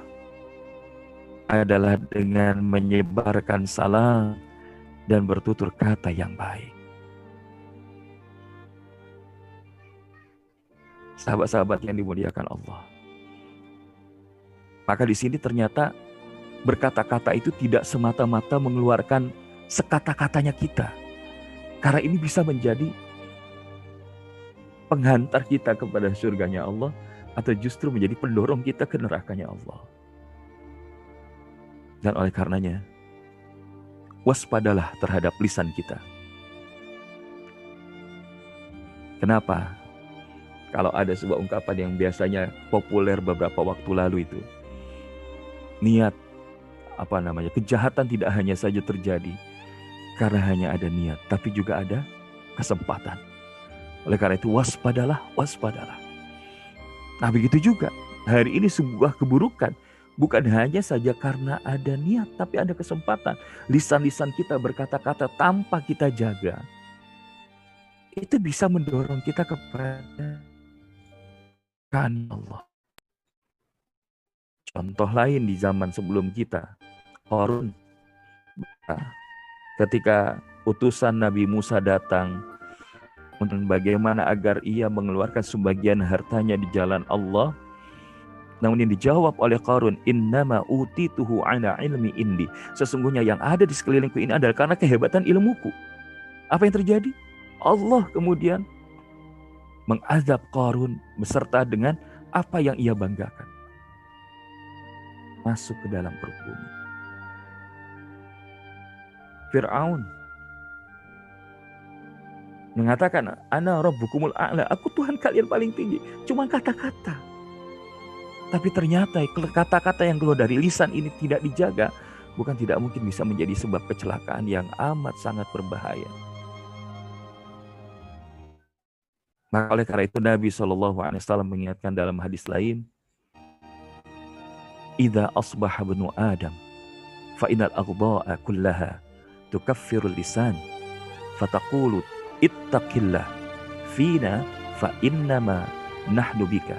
adalah dengan menyebarkan salam dan bertutur kata yang baik. Sahabat-sahabat yang dimuliakan Allah. Maka di sini ternyata berkata-kata itu tidak semata-mata mengeluarkan sekata-katanya kita. Karena ini bisa menjadi penghantar kita kepada surganya Allah atau justru menjadi pendorong kita ke nerakanya Allah. Dan oleh karenanya, waspadalah terhadap lisan kita. Kenapa? Kalau ada sebuah ungkapan yang biasanya populer beberapa waktu lalu itu. Niat, apa namanya, kejahatan tidak hanya saja terjadi karena hanya ada niat, tapi juga ada kesempatan. Oleh karena itu waspadalah, waspadalah. Nah begitu juga, hari ini sebuah keburukan bukan hanya saja karena ada niat, tapi ada kesempatan. Lisan-lisan kita berkata-kata tanpa kita jaga. Itu bisa mendorong kita kepada kan Allah. Contoh lain di zaman sebelum kita, Korun. Ketika utusan Nabi Musa datang, untuk bagaimana agar ia mengeluarkan sebagian hartanya di jalan Allah, namun yang dijawab oleh Qarun, innama utituhu ala ilmi indi. Sesungguhnya yang ada di sekelilingku ini adalah karena kehebatan ilmuku. Apa yang terjadi? Allah kemudian mengazab Qarun beserta dengan apa yang ia banggakan. Masuk ke dalam perut bumi. Fir'aun mengatakan, Ana rabbukumul a'la, aku Tuhan kalian paling tinggi. Cuma kata-kata. Tapi ternyata kata-kata yang keluar dari lisan ini tidak dijaga, bukan tidak mungkin bisa menjadi sebab kecelakaan yang amat sangat berbahaya. Maka oleh karena itu Nabi Wasallam mengingatkan dalam hadis lain, "Ida asbah benu Adam, fa inal aghda'a kullaha tukaffirul lisan, fataqulu ittaqillah fina fa innama nahnu bika,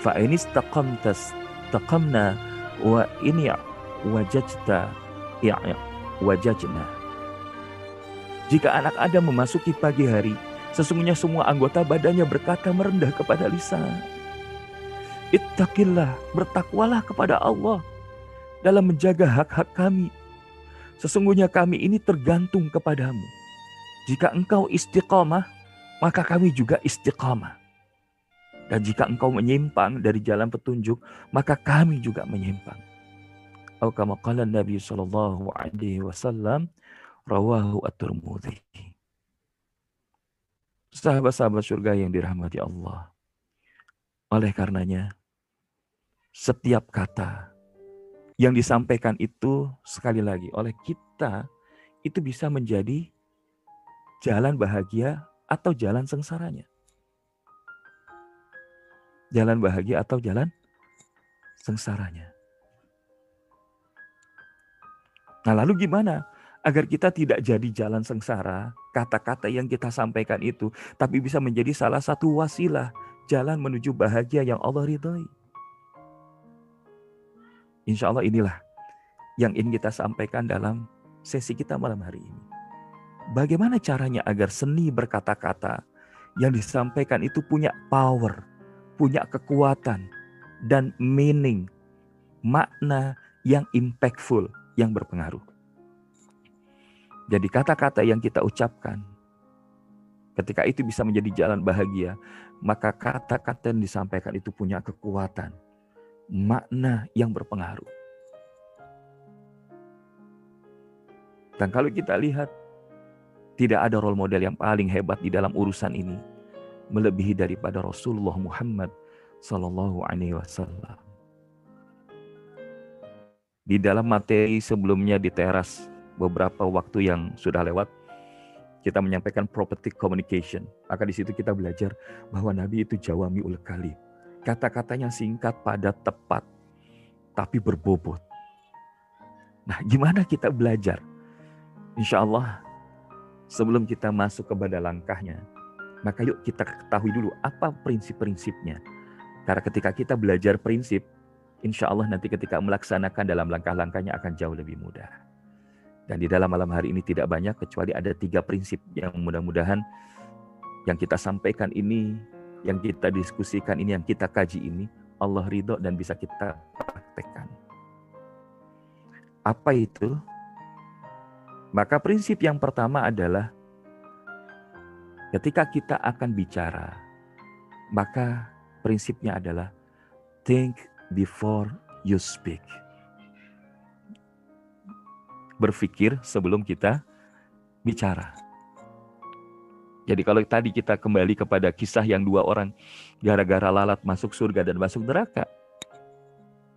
fa in istaqamta taqamna wa wajajta ya wajajna." Jika anak Adam memasuki pagi hari, Sesungguhnya semua anggota badannya berkata merendah kepada lisan. Ittaqillah, bertakwalah kepada Allah dalam menjaga hak-hak kami. Sesungguhnya kami ini tergantung kepadamu. Jika engkau istiqamah, maka kami juga istiqamah. Dan jika engkau menyimpang dari jalan petunjuk, maka kami juga menyimpang. Atau kama Nabi sallallahu alaihi wasallam rawahu at-Tirmidzi sahabat-sahabat surga yang dirahmati Allah. Oleh karenanya, setiap kata yang disampaikan itu sekali lagi oleh kita itu bisa menjadi jalan bahagia atau jalan sengsaranya. Jalan bahagia atau jalan sengsaranya. Nah, lalu gimana? agar kita tidak jadi jalan sengsara, kata-kata yang kita sampaikan itu, tapi bisa menjadi salah satu wasilah jalan menuju bahagia yang Allah ridhoi. Insya Allah inilah yang ingin kita sampaikan dalam sesi kita malam hari ini. Bagaimana caranya agar seni berkata-kata yang disampaikan itu punya power, punya kekuatan, dan meaning, makna yang impactful, yang berpengaruh. Jadi kata-kata yang kita ucapkan, ketika itu bisa menjadi jalan bahagia, maka kata-kata yang disampaikan itu punya kekuatan, makna yang berpengaruh. Dan kalau kita lihat, tidak ada role model yang paling hebat di dalam urusan ini, melebihi daripada Rasulullah Muhammad Sallallahu Alaihi Wasallam. Di dalam materi sebelumnya di teras beberapa waktu yang sudah lewat, kita menyampaikan property communication. Maka di situ kita belajar bahwa Nabi itu jawami ul kalim. Kata-katanya singkat, padat, tepat, tapi berbobot. Nah, gimana kita belajar? Insya Allah, sebelum kita masuk kepada langkahnya, maka yuk kita ketahui dulu apa prinsip-prinsipnya. Karena ketika kita belajar prinsip, insya Allah nanti ketika melaksanakan dalam langkah-langkahnya akan jauh lebih mudah. Dan di dalam malam hari ini tidak banyak kecuali ada tiga prinsip yang mudah-mudahan yang kita sampaikan ini yang kita diskusikan ini, yang kita kaji ini, Allah ridho dan bisa kita praktekkan. Apa itu? Maka prinsip yang pertama adalah ketika kita akan bicara, maka prinsipnya adalah think before you speak. Berpikir sebelum kita bicara. Jadi kalau tadi kita kembali kepada kisah yang dua orang gara-gara lalat masuk surga dan masuk neraka.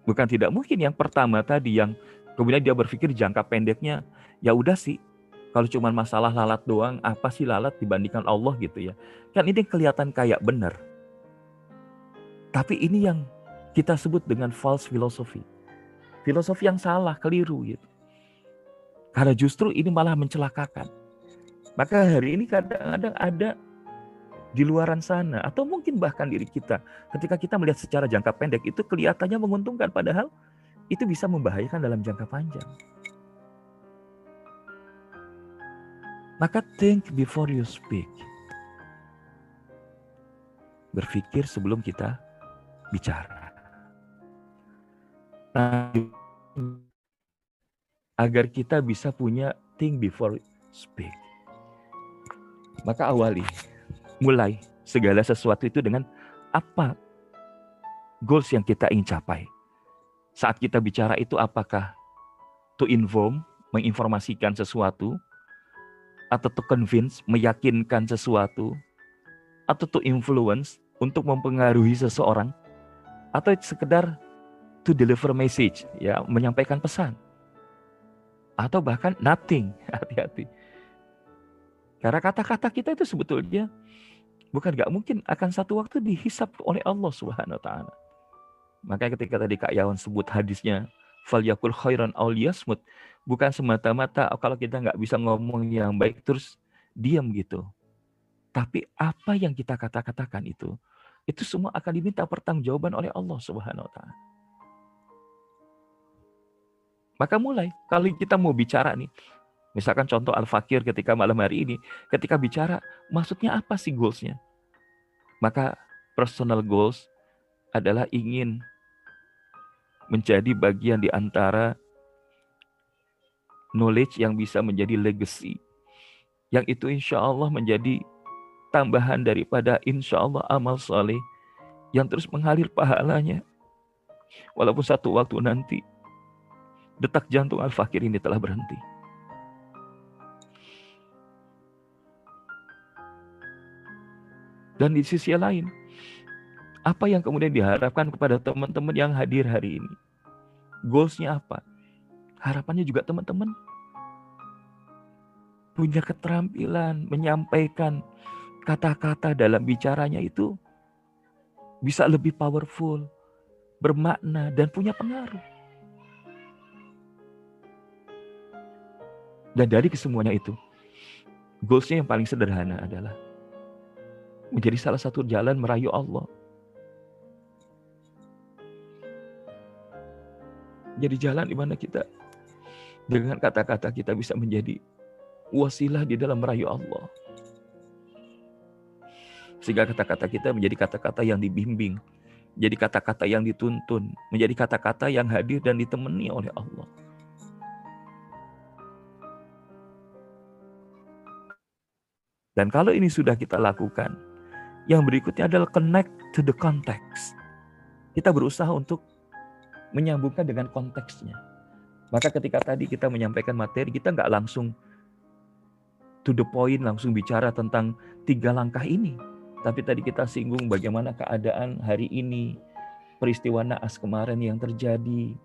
Bukan tidak mungkin yang pertama tadi yang kemudian dia berpikir jangka pendeknya ya udah sih kalau cuma masalah lalat doang apa sih lalat dibandingkan Allah gitu ya. Kan ini kelihatan kayak benar. Tapi ini yang kita sebut dengan false philosophy. Filosofi yang salah, keliru gitu. Karena justru ini malah mencelakakan. Maka hari ini kadang-kadang ada di luaran sana atau mungkin bahkan diri kita ketika kita melihat secara jangka pendek itu kelihatannya menguntungkan padahal itu bisa membahayakan dalam jangka panjang. Maka think before you speak. Berpikir sebelum kita bicara. Nah, agar kita bisa punya think before speak. Maka awali, mulai segala sesuatu itu dengan apa goals yang kita ingin capai. Saat kita bicara itu apakah to inform, menginformasikan sesuatu, atau to convince, meyakinkan sesuatu, atau to influence, untuk mempengaruhi seseorang, atau sekedar to deliver message, ya menyampaikan pesan. Atau bahkan nothing, (laughs) hati-hati. Karena kata-kata kita itu sebetulnya bukan gak mungkin akan satu waktu dihisap oleh Allah Subhanahu wa taala. Makanya ketika tadi Kak Yawan sebut hadisnya fal yakul khairan aul yasmut bukan semata-mata kalau kita nggak bisa ngomong yang baik terus diam gitu. Tapi apa yang kita kata-katakan itu itu semua akan diminta pertanggungjawaban oleh Allah Subhanahu wa taala. Maka mulai kalau kita mau bicara nih, Misalkan contoh Al-Fakir ketika malam hari ini, ketika bicara, maksudnya apa sih goalsnya? Maka personal goals adalah ingin menjadi bagian di antara knowledge yang bisa menjadi legacy. Yang itu insya Allah menjadi tambahan daripada insya Allah amal soleh yang terus mengalir pahalanya. Walaupun satu waktu nanti detak jantung Al-Fakir ini telah berhenti. Dan di sisi lain, apa yang kemudian diharapkan kepada teman-teman yang hadir hari ini? Goalsnya apa? Harapannya juga teman-teman punya keterampilan menyampaikan kata-kata dalam bicaranya itu bisa lebih powerful, bermakna, dan punya pengaruh. Dan dari kesemuanya itu, goalsnya yang paling sederhana adalah menjadi salah satu jalan merayu Allah. Jadi jalan di mana kita dengan kata-kata kita bisa menjadi wasilah di dalam merayu Allah. Sehingga kata-kata kita menjadi kata-kata yang dibimbing, menjadi kata-kata yang dituntun, menjadi kata-kata yang hadir dan ditemani oleh Allah. Dan kalau ini sudah kita lakukan, yang berikutnya adalah connect to the context. Kita berusaha untuk menyambungkan dengan konteksnya. Maka ketika tadi kita menyampaikan materi, kita nggak langsung to the point, langsung bicara tentang tiga langkah ini. Tapi tadi kita singgung bagaimana keadaan hari ini, peristiwa naas kemarin yang terjadi,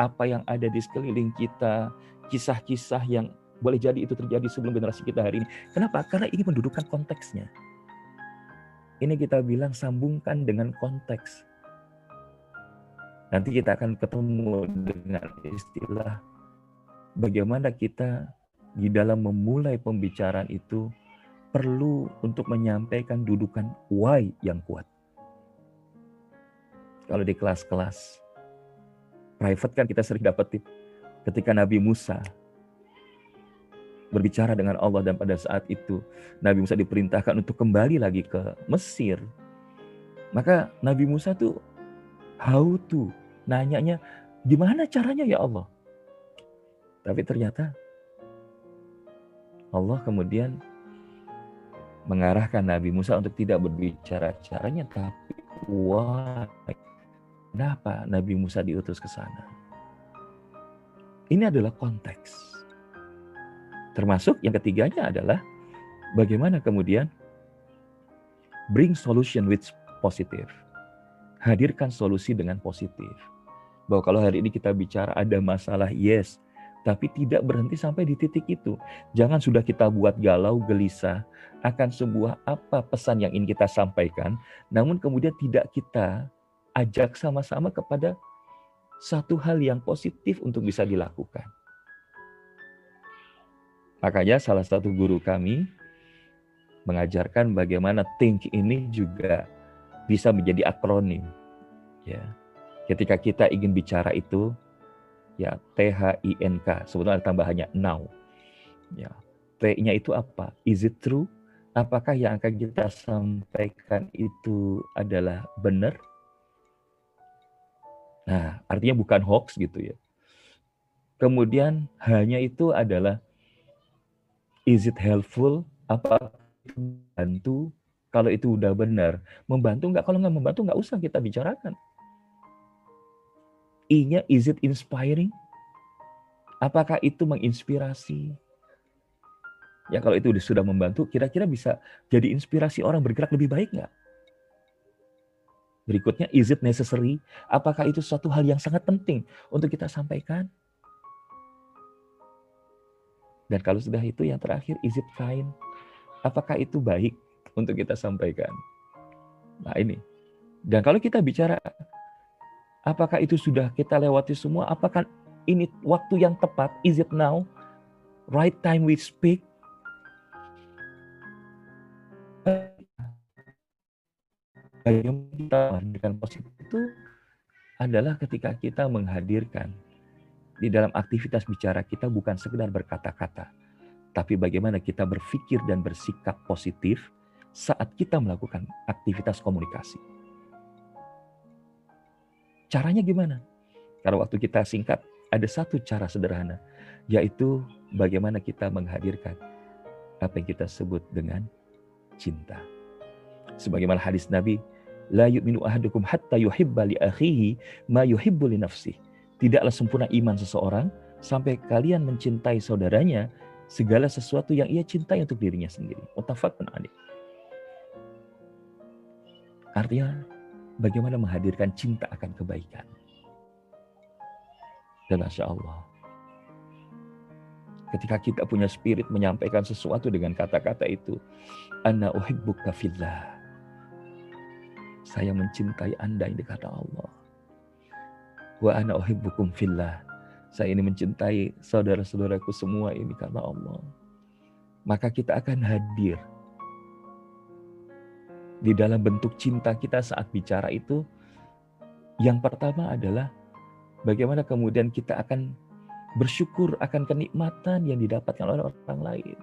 apa yang ada di sekeliling kita, kisah-kisah yang boleh jadi itu terjadi sebelum generasi kita hari ini. Kenapa? Karena ini mendudukan konteksnya. Ini kita bilang sambungkan dengan konteks. Nanti kita akan ketemu dengan istilah bagaimana kita di dalam memulai pembicaraan itu perlu untuk menyampaikan dudukan why yang kuat. Kalau di kelas-kelas private kan kita sering dapat tip ketika Nabi Musa berbicara dengan Allah dan pada saat itu Nabi Musa diperintahkan untuk kembali lagi ke Mesir. Maka Nabi Musa tuh how to nanyanya gimana caranya ya Allah? Tapi ternyata Allah kemudian mengarahkan Nabi Musa untuk tidak berbicara caranya tapi why kenapa Nabi Musa diutus ke sana? Ini adalah konteks termasuk yang ketiganya adalah bagaimana kemudian bring solution with positive hadirkan solusi dengan positif. Bahwa kalau hari ini kita bicara ada masalah, yes, tapi tidak berhenti sampai di titik itu. Jangan sudah kita buat galau, gelisah akan sebuah apa pesan yang ingin kita sampaikan, namun kemudian tidak kita ajak sama-sama kepada satu hal yang positif untuk bisa dilakukan. Makanya salah satu guru kami mengajarkan bagaimana think ini juga bisa menjadi akronim. Ya. Ketika kita ingin bicara itu ya T H I N K sebetulnya tambahannya now. Ya. T-nya itu apa? Is it true? Apakah yang akan kita sampaikan itu adalah benar? Nah, artinya bukan hoax gitu ya. Kemudian hanya itu adalah is it helpful? Apa itu bantu? Kalau itu udah benar, membantu nggak? Kalau nggak membantu nggak usah kita bicarakan. I-nya is it inspiring? Apakah itu menginspirasi? Ya kalau itu sudah membantu, kira-kira bisa jadi inspirasi orang bergerak lebih baik nggak? Berikutnya, is it necessary? Apakah itu suatu hal yang sangat penting untuk kita sampaikan? Dan kalau sudah itu yang terakhir, is it fine? Apakah itu baik? untuk kita sampaikan. Nah ini. Dan kalau kita bicara, apakah itu sudah kita lewati semua? Apakah ini waktu yang tepat? Is it now? Right time we speak? Bagaimana kita menghadirkan positif itu adalah ketika kita menghadirkan di dalam aktivitas bicara kita bukan sekedar berkata-kata, tapi bagaimana kita berpikir dan bersikap positif saat kita melakukan aktivitas komunikasi. Caranya gimana? Karena waktu kita singkat, ada satu cara sederhana, yaitu bagaimana kita menghadirkan apa yang kita sebut dengan cinta. Sebagaimana hadis Nabi, la yu'minu ahadukum hatta yuhibba li akhihi ma yuhibbu li. Tidaklah sempurna iman seseorang sampai kalian mencintai saudaranya segala sesuatu yang ia cintai untuk dirinya sendiri. Mutafakun alaih. Artinya bagaimana menghadirkan cinta akan kebaikan. Dan Masya Allah. Ketika kita punya spirit menyampaikan sesuatu dengan kata-kata itu. Anna uhibbuka fillah. Saya mencintai Anda ini kata Allah. Wa ana uhibbukum fillah. Saya ini mencintai saudara-saudaraku semua ini kata Allah. Maka kita akan hadir di dalam bentuk cinta kita saat bicara itu yang pertama adalah bagaimana kemudian kita akan bersyukur akan kenikmatan yang didapatkan oleh orang lain.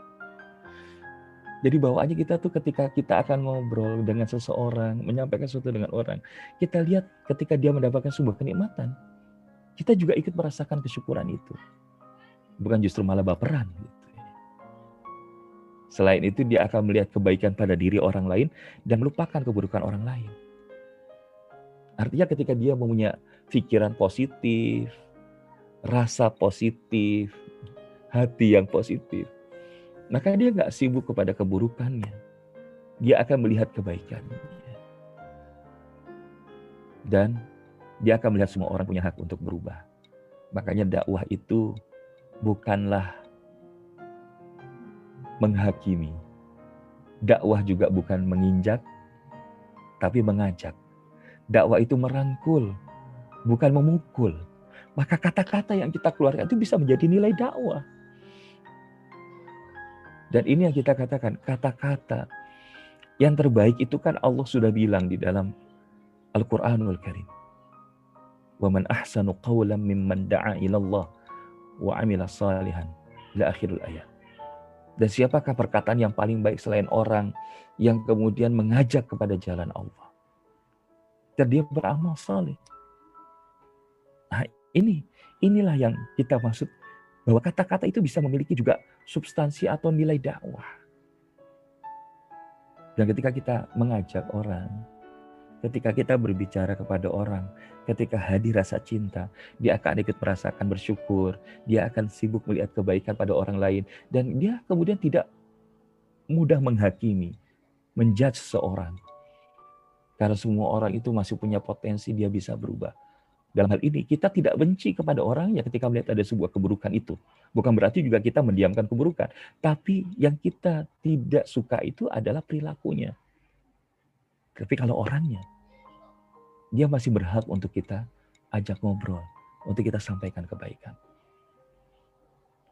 Jadi bawaannya kita tuh ketika kita akan ngobrol dengan seseorang, menyampaikan sesuatu dengan orang, kita lihat ketika dia mendapatkan sebuah kenikmatan, kita juga ikut merasakan kesyukuran itu. Bukan justru malah baperan. Gitu. Selain itu dia akan melihat kebaikan pada diri orang lain dan melupakan keburukan orang lain. Artinya ketika dia mempunyai pikiran positif, rasa positif, hati yang positif, maka dia nggak sibuk kepada keburukannya. Dia akan melihat kebaikannya. Dan dia akan melihat semua orang punya hak untuk berubah. Makanya dakwah itu bukanlah menghakimi. Dakwah juga bukan menginjak, tapi mengajak. Dakwah itu merangkul, bukan memukul. Maka kata-kata yang kita keluarkan itu bisa menjadi nilai dakwah. Dan ini yang kita katakan, kata-kata yang terbaik itu kan Allah sudah bilang di dalam Al-Qur'anul Karim. Wa man ahsanu qawlan mimman wa amila salihan. الْأَيَةِ. Dan siapakah perkataan yang paling baik selain orang yang kemudian mengajak kepada jalan Allah? Dan dia beramal saleh. Nah, ini inilah yang kita maksud bahwa kata-kata itu bisa memiliki juga substansi atau nilai dakwah. Dan ketika kita mengajak orang, ketika kita berbicara kepada orang, ketika hadir rasa cinta, dia akan ikut merasakan bersyukur, dia akan sibuk melihat kebaikan pada orang lain, dan dia kemudian tidak mudah menghakimi, menjudge seseorang. Karena semua orang itu masih punya potensi dia bisa berubah. Dalam hal ini kita tidak benci kepada orang yang ketika melihat ada sebuah keburukan itu. Bukan berarti juga kita mendiamkan keburukan. Tapi yang kita tidak suka itu adalah perilakunya. Tapi kalau orangnya, dia masih berhak untuk kita ajak ngobrol. Untuk kita sampaikan kebaikan.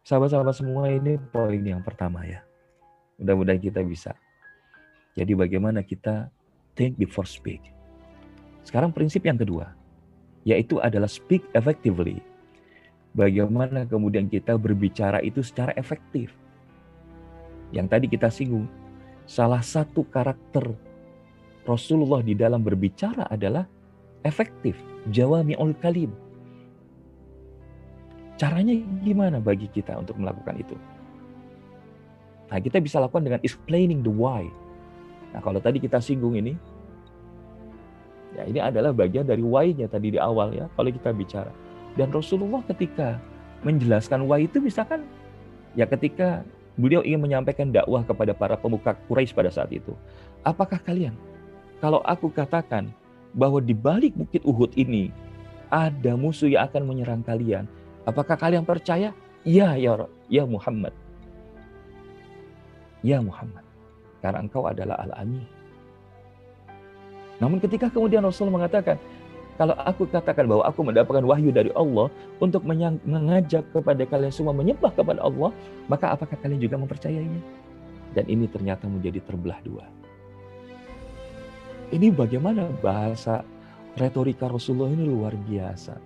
Sahabat-sahabat semua ini poin yang pertama ya. Mudah-mudahan kita bisa. Jadi bagaimana kita think before speak. Sekarang prinsip yang kedua yaitu adalah speak effectively. Bagaimana kemudian kita berbicara itu secara efektif. Yang tadi kita singgung, salah satu karakter Rasulullah di dalam berbicara adalah efektif, jawami'ul kalim. Caranya gimana bagi kita untuk melakukan itu? Nah, kita bisa lakukan dengan explaining the why. Nah, kalau tadi kita singgung ini, Ya, ini adalah bagian dari why-nya tadi di awal ya, kalau kita bicara. Dan Rasulullah ketika menjelaskan why itu misalkan ya ketika beliau ingin menyampaikan dakwah kepada para pemuka Quraisy pada saat itu. Apakah kalian kalau aku katakan bahwa di balik bukit Uhud ini ada musuh yang akan menyerang kalian, apakah kalian percaya? Ya ya ya Muhammad. Ya Muhammad. Karena engkau adalah al-amin namun ketika kemudian Rasul mengatakan, kalau aku katakan bahwa aku mendapatkan wahyu dari Allah untuk mengajak kepada kalian semua menyembah kepada Allah, maka apakah kalian juga mempercayainya? Dan ini ternyata menjadi terbelah dua. Ini bagaimana bahasa retorika Rasulullah ini luar biasa.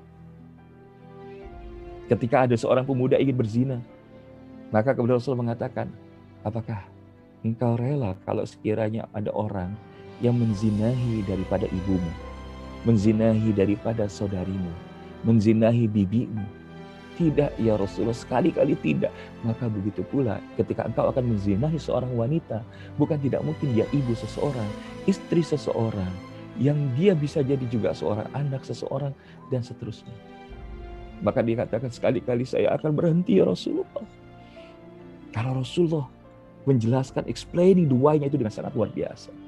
Ketika ada seorang pemuda ingin berzina, maka kemudian Rasul mengatakan, apakah engkau rela kalau sekiranya ada orang yang menzinahi daripada ibumu, menzinahi daripada saudarimu, menzinahi bibimu. Tidak ya Rasulullah sekali-kali tidak. Maka begitu pula ketika engkau akan menzinahi seorang wanita, bukan tidak mungkin dia ibu seseorang, istri seseorang, yang dia bisa jadi juga seorang anak seseorang dan seterusnya. Maka dikatakan sekali-kali saya akan berhenti ya Rasulullah. Karena Rasulullah menjelaskan explaining the why-nya itu dengan sangat luar biasa.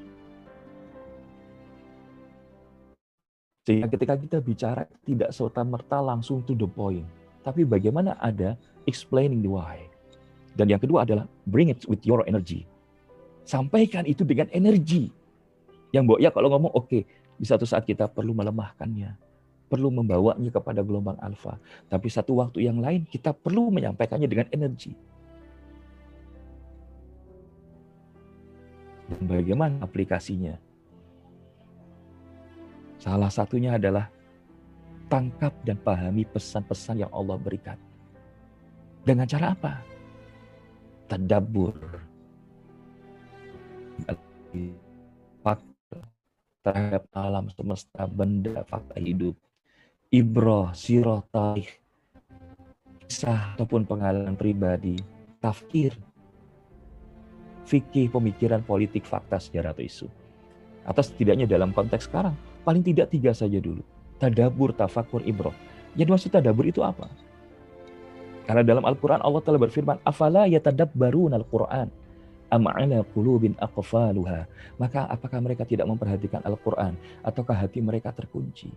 Sehingga ketika kita bicara tidak serta-merta langsung to the point. Tapi bagaimana ada explaining the why. Dan yang kedua adalah bring it with your energy. Sampaikan itu dengan energi. Yang Mbok ya kalau ngomong oke, okay, di satu saat kita perlu melemahkannya. Perlu membawanya kepada gelombang alfa. Tapi satu waktu yang lain kita perlu menyampaikannya dengan energi. Dan bagaimana aplikasinya? Salah satunya adalah tangkap dan pahami pesan-pesan yang Allah berikan. Dengan cara apa? Tadabur. Fakta terhadap alam semesta, benda, fakta hidup. Ibroh, sirah, tarikh, kisah ataupun pengalaman pribadi, tafkir, fikih, pemikiran politik, fakta, sejarah atau isu. Atau setidaknya dalam konteks sekarang, paling tidak tiga saja dulu. Tadabur, tafakur, ibroh. Jadi maksud tadabur itu apa? Karena dalam Al-Quran Allah telah berfirman, Afala yatadabbarun Al-Quran. Am'ala qulubin aqfaluha. Maka apakah mereka tidak memperhatikan Al-Quran? Ataukah hati mereka terkunci?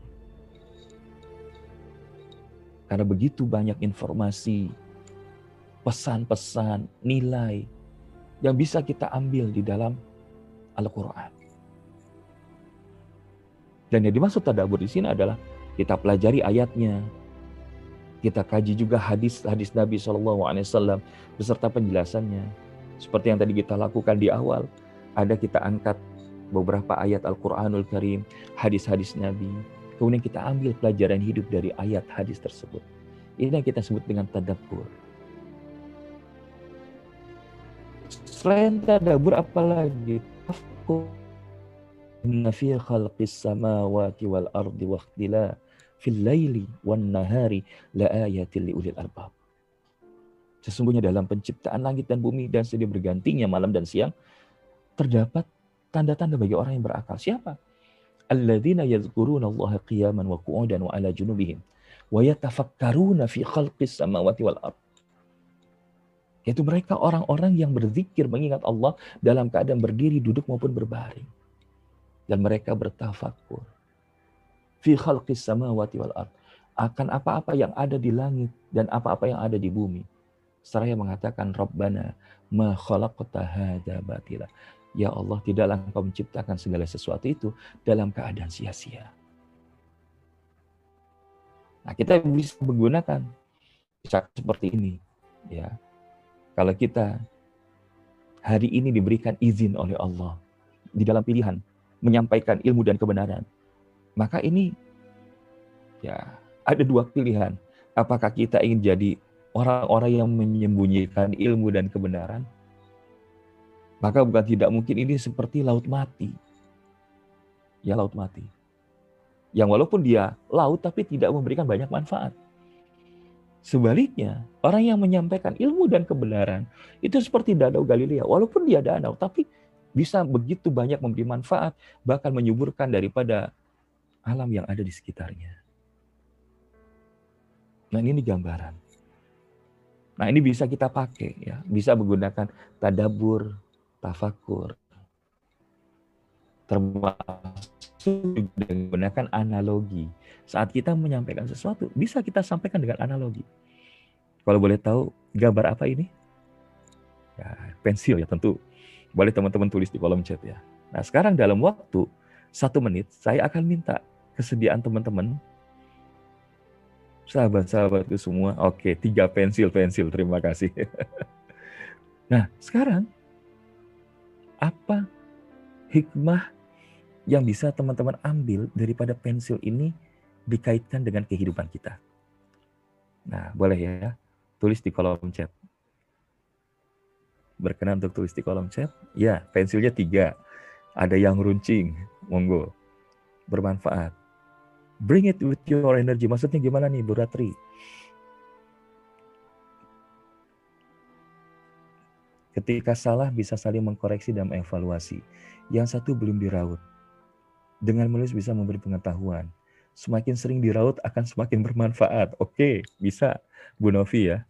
Karena begitu banyak informasi, pesan-pesan, nilai yang bisa kita ambil di dalam Al-Quran. Dan yang dimaksud tadabur di sini adalah kita pelajari ayatnya, kita kaji juga hadis-hadis Nabi SAW beserta penjelasannya. Seperti yang tadi kita lakukan di awal, ada kita angkat beberapa ayat Al-Quranul Karim, hadis-hadis Nabi. Kemudian kita ambil pelajaran hidup dari ayat hadis tersebut. Ini yang kita sebut dengan tadabbur. Selain tadabbur apalagi? Inna fi khalqis samawati wal ardi wa fil laili wan nahari la ayatil liulil albab. Sesungguhnya dalam penciptaan langit dan bumi dan sedih bergantinya malam dan siang terdapat tanda-tanda bagi orang yang berakal. Siapa? Alladzina yadhkuruna Allah qiyaman wa qu'udan wa ala junubihim wa yatafakkaruna fi khalqis samawati wal ard. Yaitu mereka orang-orang yang berzikir mengingat Allah dalam keadaan berdiri, duduk maupun berbaring. Dan mereka bertafakur fi khalqis samawati wal ard akan apa-apa yang ada di langit dan apa-apa yang ada di bumi. Seraya mengatakan Rabbana ma khalaqta hadza batila. Ya Allah, tidaklah Engkau menciptakan segala sesuatu itu dalam keadaan sia-sia. Nah, kita bisa menggunakan seperti ini, ya. Kalau kita hari ini diberikan izin oleh Allah di dalam pilihan menyampaikan ilmu dan kebenaran, maka ini ya ada dua pilihan. Apakah kita ingin jadi orang-orang yang menyembunyikan ilmu dan kebenaran? Maka bukan tidak mungkin ini seperti laut mati. Ya laut mati. Yang walaupun dia laut tapi tidak memberikan banyak manfaat. Sebaliknya, orang yang menyampaikan ilmu dan kebenaran itu seperti danau Galilea. Walaupun dia danau, tapi bisa begitu banyak memberi manfaat, bahkan menyuburkan daripada alam yang ada di sekitarnya. Nah ini gambaran. Nah ini bisa kita pakai ya, bisa menggunakan tadabur, tafakur, termasuk menggunakan analogi. Saat kita menyampaikan sesuatu, bisa kita sampaikan dengan analogi. Kalau boleh tahu gambar apa ini? Ya, pensil ya tentu. Boleh teman-teman tulis di kolom chat ya. Nah sekarang dalam waktu satu menit, saya akan minta kesediaan teman-teman sahabat-sahabatku semua. Oke, tiga pensil-pensil. Terima kasih. (laughs) nah, sekarang apa hikmah yang bisa teman-teman ambil daripada pensil ini dikaitkan dengan kehidupan kita? Nah, boleh ya, tulis di kolom chat. Berkenan untuk tulis di kolom chat? Ya, pensilnya tiga. Ada yang runcing, monggo. Bermanfaat. Bring it with your energy. Maksudnya gimana nih Bu Ratri? Ketika salah bisa saling mengkoreksi dan mengevaluasi. Yang satu belum diraut. Dengan menulis bisa memberi pengetahuan. Semakin sering diraut akan semakin bermanfaat. Oke, bisa Bu Novi ya.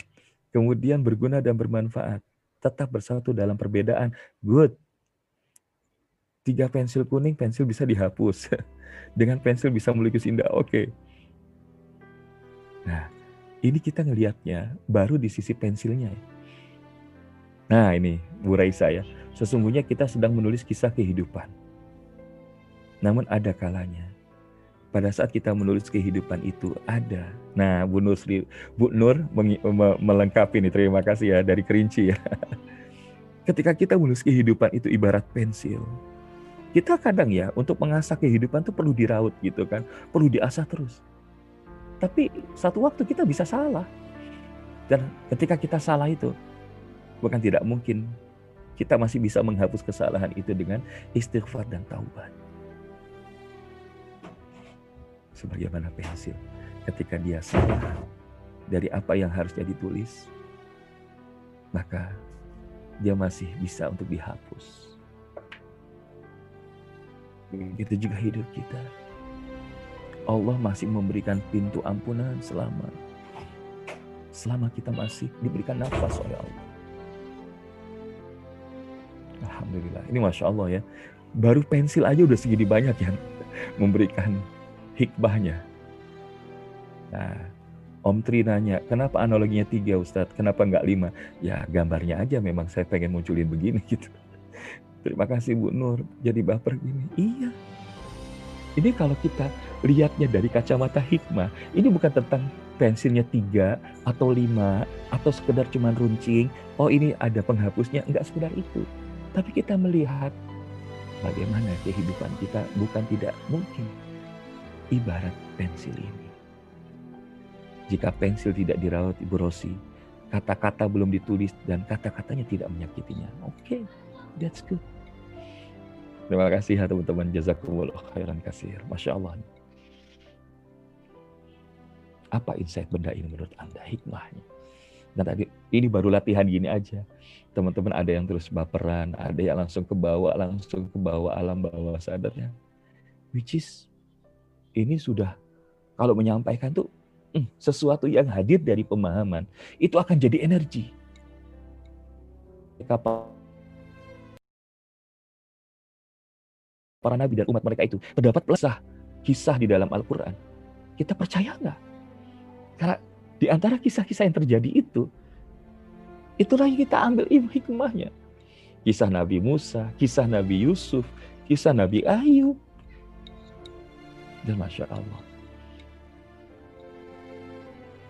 Kemudian berguna dan bermanfaat. Tetap bersatu dalam perbedaan. Good. Tiga pensil kuning, pensil bisa dihapus. (laughs) dengan pensil bisa melukis indah. Oke. Okay. Nah, ini kita ngelihatnya baru di sisi pensilnya. Nah, ini Bu Raisa ya. Sesungguhnya kita sedang menulis kisah kehidupan. Namun ada kalanya pada saat kita menulis kehidupan itu ada. Nah, Bu Nur, Bu Nur melengkapi nih. Terima kasih ya dari Kerinci ya. (laughs) Ketika kita menulis kehidupan itu ibarat pensil kita kadang ya untuk mengasah kehidupan tuh perlu diraut gitu kan, perlu diasah terus. Tapi satu waktu kita bisa salah. Dan ketika kita salah itu, bukan tidak mungkin kita masih bisa menghapus kesalahan itu dengan istighfar dan taubat. Sebagaimana pensil, ketika dia salah dari apa yang harusnya ditulis, maka dia masih bisa untuk dihapus. Begitu juga hidup kita. Allah masih memberikan pintu ampunan selama selama kita masih diberikan nafas oleh Allah. Alhamdulillah. Ini Masya Allah ya. Baru pensil aja udah segini banyak yang memberikan hikmahnya. Nah, Om Tri nanya, kenapa analoginya tiga Ustadz? Kenapa nggak lima? Ya gambarnya aja memang saya pengen munculin begini (laughs) gitu. Terima kasih Bu Nur, jadi baper gini. Iya. Ini kalau kita lihatnya dari kacamata hikmah, ini bukan tentang pensilnya tiga atau lima atau sekedar cuman runcing. Oh ini ada penghapusnya, enggak sekedar itu. Tapi kita melihat bagaimana kehidupan kita bukan tidak mungkin. Ibarat pensil ini. Jika pensil tidak dirawat Ibu Rosi, kata-kata belum ditulis dan kata-katanya tidak menyakitinya. Oke, okay, that's good. Terima kasih ya teman-teman. Jazakumullah khairan kasir. Masya Allah. Apa insight benda ini menurut Anda? Hikmahnya. Dan tadi ini baru latihan gini aja. Teman-teman ada yang terus baperan, ada yang langsung ke bawah, langsung ke bawah alam bawah sadarnya. Which is ini sudah kalau menyampaikan tuh hmm, sesuatu yang hadir dari pemahaman itu akan jadi energi. Para nabi dan umat mereka itu terdapat pelesah kisah di dalam Al-Quran. Kita percaya nggak? Karena di antara kisah-kisah yang terjadi itu, itulah yang kita ambil hikmahnya. Kisah Nabi Musa, kisah Nabi Yusuf, kisah Nabi Ayub. Dan Masya Allah.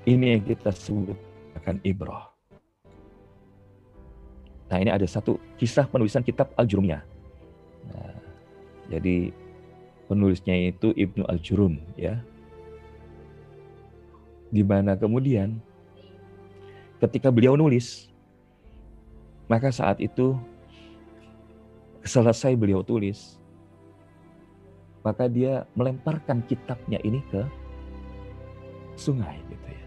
Ini yang kita sebut akan ibrah. Nah ini ada satu kisah penulisan kitab Al-Jurumnya. Nah, jadi penulisnya itu Ibnu Al-Jurum ya. Di mana kemudian ketika beliau nulis maka saat itu selesai beliau tulis maka dia melemparkan kitabnya ini ke sungai gitu ya.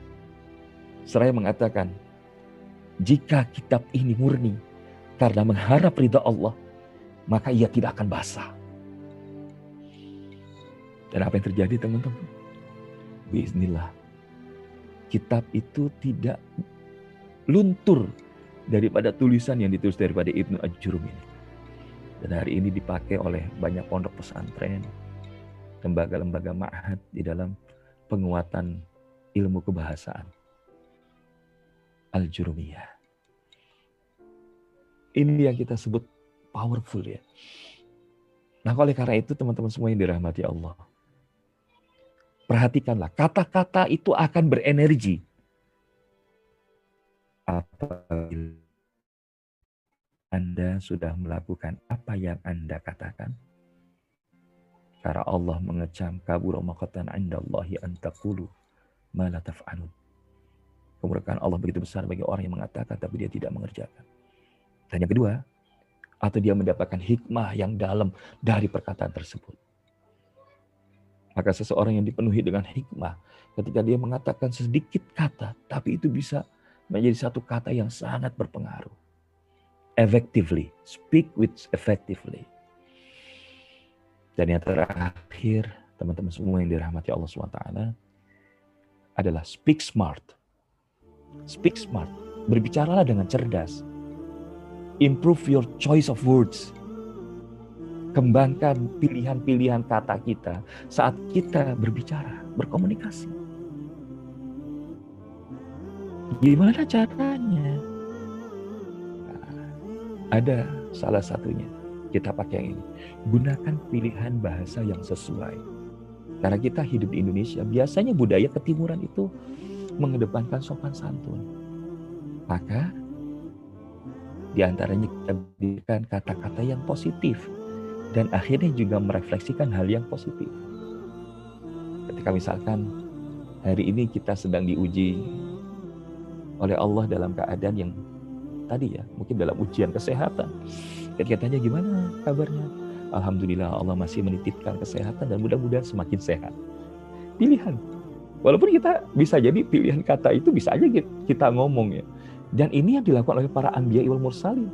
Seraya mengatakan, jika kitab ini murni karena mengharap ridha Allah, maka ia tidak akan basah. Dan apa yang terjadi teman-teman? Bismillah. Kitab itu tidak luntur daripada tulisan yang ditulis daripada Ibnu Ajurum ini. Dan hari ini dipakai oleh banyak pondok pesantren, lembaga-lembaga ma'had di dalam penguatan ilmu kebahasaan. Al-Jurumiyah. Ini yang kita sebut powerful ya. Nah oleh karena itu teman-teman semua yang dirahmati Allah. Perhatikanlah, kata-kata itu akan berenergi. Apabila Anda sudah melakukan apa yang Anda katakan, karena Allah mengecam kabur maqatan indallahi antakulu ma la taf'alun. Kemurkaan Allah begitu besar bagi orang yang mengatakan tapi dia tidak mengerjakan. Dan yang kedua, atau dia mendapatkan hikmah yang dalam dari perkataan tersebut. Maka seseorang yang dipenuhi dengan hikmah, ketika dia mengatakan sedikit kata, tapi itu bisa menjadi satu kata yang sangat berpengaruh. Effectively, speak with effectively. Dan yang terakhir, teman-teman semua yang dirahmati Allah SWT, adalah speak smart. Speak smart. Berbicaralah dengan cerdas. Improve your choice of words. Kembangkan pilihan-pilihan kata kita saat kita berbicara, berkomunikasi. Gimana caranya? Nah, ada salah satunya. Kita pakai yang ini. Gunakan pilihan bahasa yang sesuai. Karena kita hidup di Indonesia, biasanya budaya ketimuran itu mengedepankan sopan santun. Maka di antaranya kita berikan kata-kata yang positif dan akhirnya juga merefleksikan hal yang positif. Ketika misalkan hari ini kita sedang diuji oleh Allah dalam keadaan yang tadi ya, mungkin dalam ujian kesehatan. Tanya gimana kabarnya? Alhamdulillah Allah masih menitipkan kesehatan dan mudah-mudahan semakin sehat. Pilihan. Walaupun kita bisa jadi pilihan kata itu bisa aja kita ngomong ya. Dan ini yang dilakukan oleh para anbiya wal mursalin.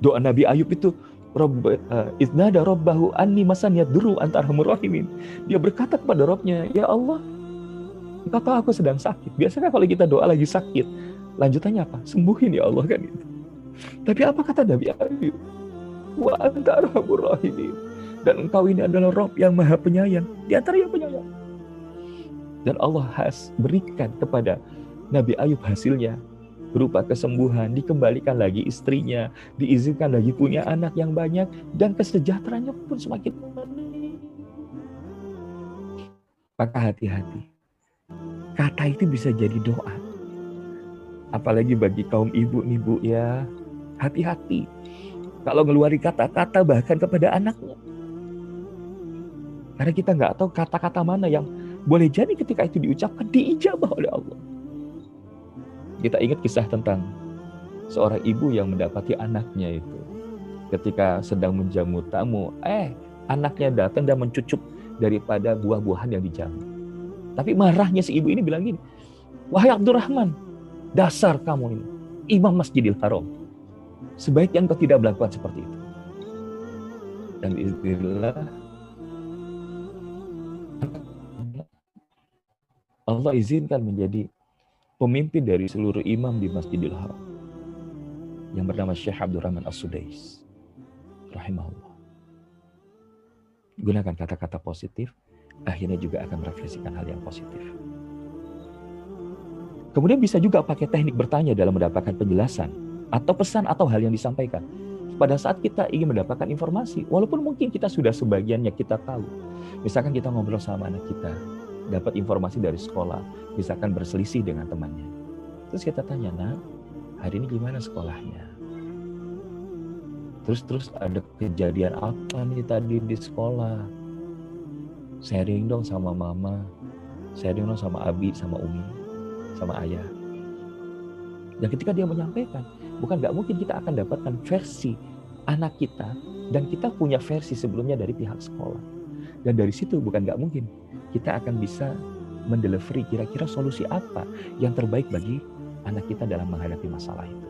Doa Nabi Ayub itu Rob, uh, Idnada Robbahu anni masan yaduru antar rahimin. Dia berkata kepada Robnya, Ya Allah, tahu aku sedang sakit. Biasanya kalau kita doa lagi sakit, lanjutannya apa? Sembuhin ya Allah kan itu. Tapi apa kata Nabi Ayub? Wa antar rahimin. Dan engkau ini adalah Rob yang maha penyayang. Di antara yang penyayang. Dan Allah has berikan kepada Nabi Ayub hasilnya berupa kesembuhan, dikembalikan lagi istrinya, diizinkan lagi punya anak yang banyak, dan kesejahteraannya pun semakin. Maka hati-hati. Kata itu bisa jadi doa. Apalagi bagi kaum ibu nih bu ya. Hati-hati. Kalau ngeluari kata-kata bahkan kepada anaknya. Karena kita nggak tahu kata-kata mana yang boleh jadi ketika itu diucapkan diijabah oleh Allah. Kita ingat kisah tentang seorang ibu yang mendapati anaknya itu ketika sedang menjamu tamu, eh anaknya datang dan mencucup daripada buah-buahan yang dijamu. Tapi marahnya si ibu ini bilang gini, wahai Abdurrahman, dasar kamu ini, imam Masjidil Haram. Sebaiknya engkau tidak melakukan seperti itu. Dan istilah Allah izinkan menjadi pemimpin dari seluruh imam di Masjidil Haram yang bernama Syekh Abdurrahman As-Sudais rahimahullah. Gunakan kata-kata positif, akhirnya juga akan merefleksikan hal yang positif. Kemudian bisa juga pakai teknik bertanya dalam mendapatkan penjelasan atau pesan atau hal yang disampaikan. Pada saat kita ingin mendapatkan informasi, walaupun mungkin kita sudah sebagiannya kita tahu. Misalkan kita ngobrol sama anak kita, dapat informasi dari sekolah, misalkan berselisih dengan temannya. Terus kita tanya, nak, hari ini gimana sekolahnya? Terus terus ada kejadian apa nih tadi di sekolah? Sharing dong sama mama, sharing dong sama abi, sama umi, sama ayah. Dan ketika dia menyampaikan, bukan nggak mungkin kita akan dapatkan versi anak kita dan kita punya versi sebelumnya dari pihak sekolah. Dan dari situ bukan nggak mungkin kita akan bisa mendelivery kira-kira solusi apa yang terbaik bagi anak kita dalam menghadapi masalah itu.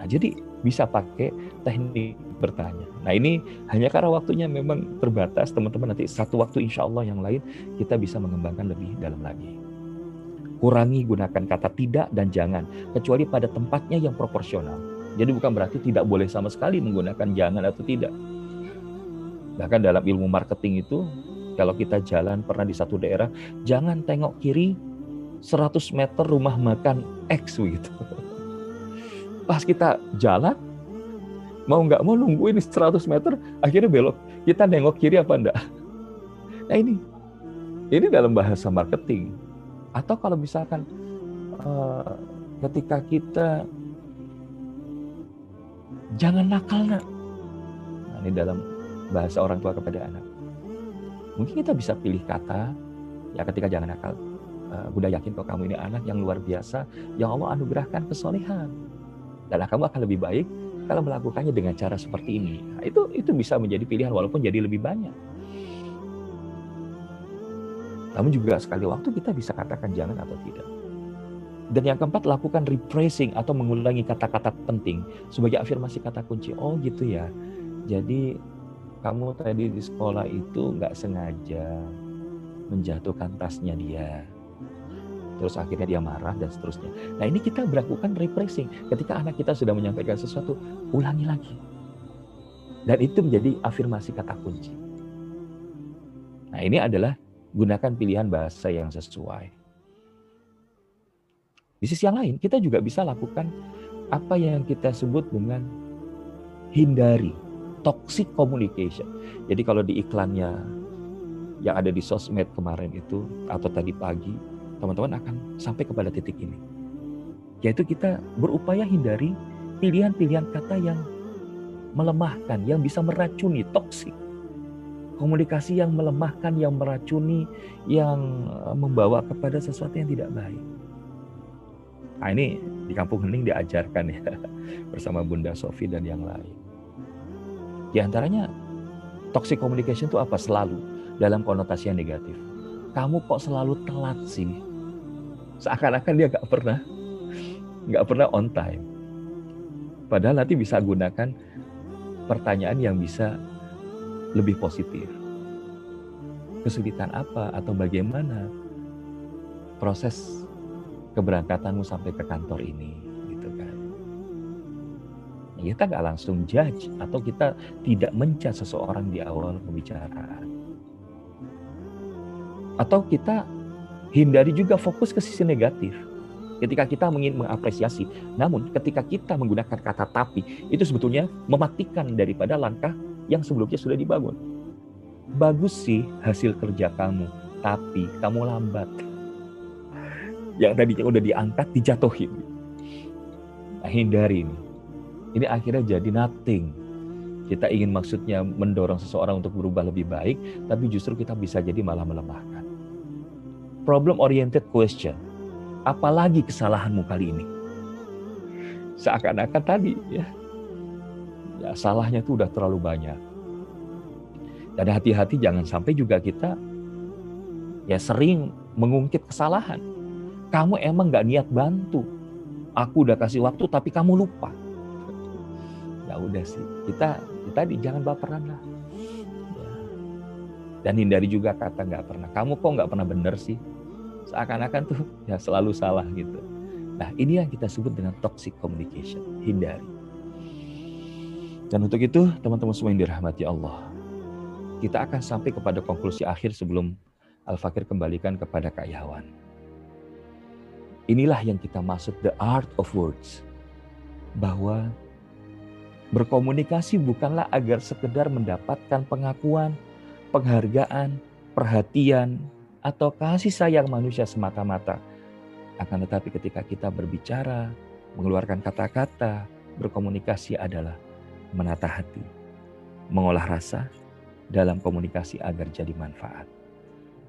Nah, jadi bisa pakai teknik bertanya. Nah ini hanya karena waktunya memang terbatas, teman-teman nanti satu waktu insya Allah yang lain kita bisa mengembangkan lebih dalam lagi. Kurangi gunakan kata tidak dan jangan, kecuali pada tempatnya yang proporsional. Jadi bukan berarti tidak boleh sama sekali menggunakan jangan atau tidak. Bahkan dalam ilmu marketing itu kalau kita jalan pernah di satu daerah, jangan tengok kiri 100 meter rumah makan X gitu. (laughs) Pas kita jalan, mau nggak mau nungguin 100 meter, akhirnya belok. Kita nengok kiri apa enggak? Nah ini, ini dalam bahasa marketing. Atau kalau misalkan uh, ketika kita jangan nakal nak. Nah, ini dalam bahasa orang tua kepada anak Mungkin kita bisa pilih kata, ya ketika jangan nakal, uh, Bunda yakin kok kamu ini anak yang luar biasa, yang Allah anugerahkan kesolehan. Dan kamu akan lebih baik kalau melakukannya dengan cara seperti ini. Nah, itu itu bisa menjadi pilihan walaupun jadi lebih banyak. Namun juga sekali waktu kita bisa katakan jangan atau tidak. Dan yang keempat, lakukan rephrasing atau mengulangi kata-kata penting sebagai afirmasi kata kunci. Oh gitu ya. Jadi kamu tadi di sekolah itu nggak sengaja menjatuhkan tasnya dia. Terus akhirnya dia marah dan seterusnya. Nah ini kita melakukan repressing. Ketika anak kita sudah menyampaikan sesuatu, ulangi lagi. Dan itu menjadi afirmasi kata kunci. Nah ini adalah gunakan pilihan bahasa yang sesuai. Di sisi yang lain, kita juga bisa lakukan apa yang kita sebut dengan hindari toxic communication. Jadi kalau di iklannya yang ada di sosmed kemarin itu atau tadi pagi, teman-teman akan sampai kepada titik ini. Yaitu kita berupaya hindari pilihan-pilihan kata yang melemahkan, yang bisa meracuni, toksik. Komunikasi yang melemahkan, yang meracuni, yang eh, membawa kepada sesuatu yang tidak baik. Nah ini di Kampung Hening diajarkan ya (laughs) bersama Bunda Sofi dan yang lain. Di antaranya toxic communication itu apa? Selalu dalam konotasi yang negatif. Kamu kok selalu telat sih? Seakan-akan dia gak pernah (laughs) nggak pernah on time. Padahal nanti bisa gunakan pertanyaan yang bisa lebih positif. Kesulitan apa atau bagaimana proses keberangkatanmu sampai ke kantor ini, gitu kan? Kita nggak langsung judge atau kita tidak menjudge seseorang di awal pembicaraan. Atau kita hindari juga fokus ke sisi negatif ketika kita ingin mengapresiasi. Namun ketika kita menggunakan kata tapi, itu sebetulnya mematikan daripada langkah yang sebelumnya sudah dibangun. Bagus sih hasil kerja kamu, tapi kamu lambat. Yang tadinya udah diangkat, dijatuhin. Nah, hindari ini. Ini akhirnya jadi nothing. Kita ingin maksudnya mendorong seseorang untuk berubah lebih baik, tapi justru kita bisa jadi malah melemahkan. Problem oriented question apalagi kesalahanmu kali ini? Seakan-akan tadi ya, ya salahnya itu udah terlalu banyak. Dan hati-hati jangan sampai juga kita ya sering mengungkit kesalahan. Kamu emang gak niat bantu. Aku udah kasih waktu tapi kamu lupa. Ya udah sih, kita ya tadi jangan baperan lah. Ya. Dan hindari juga kata nggak pernah. Kamu kok nggak pernah bener sih? seakan-akan tuh ya selalu salah gitu. Nah ini yang kita sebut dengan toxic communication, hindari. Dan untuk itu teman-teman semua yang dirahmati Allah, kita akan sampai kepada konklusi akhir sebelum Al-Fakir kembalikan kepada Kak Yawan. Inilah yang kita maksud the art of words. Bahwa berkomunikasi bukanlah agar sekedar mendapatkan pengakuan, penghargaan, perhatian, atau kasih sayang manusia semata-mata. Akan tetapi ketika kita berbicara, mengeluarkan kata-kata, berkomunikasi adalah menata hati, mengolah rasa dalam komunikasi agar jadi manfaat.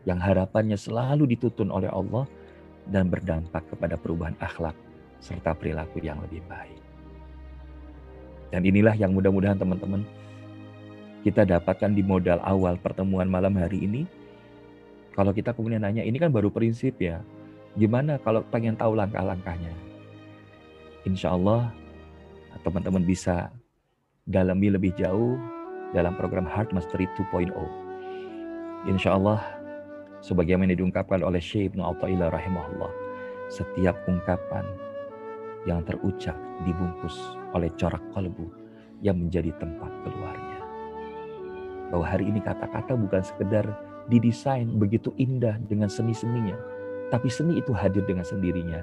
Yang harapannya selalu dituntun oleh Allah dan berdampak kepada perubahan akhlak serta perilaku yang lebih baik. Dan inilah yang mudah-mudahan teman-teman kita dapatkan di modal awal pertemuan malam hari ini kalau kita kemudian nanya, ini kan baru prinsip ya. Gimana kalau pengen tahu langkah-langkahnya? Insya Allah teman-teman bisa dalami lebih jauh dalam program Heart Mastery 2.0. Insya Allah, sebagaimana diungkapkan oleh Syekh Ibnu Atta'illah rahimahullah, setiap ungkapan yang terucap dibungkus oleh corak kalbu yang menjadi tempat keluarnya. Bahwa hari ini kata-kata bukan sekedar didesain begitu indah dengan seni-seninya. Tapi seni itu hadir dengan sendirinya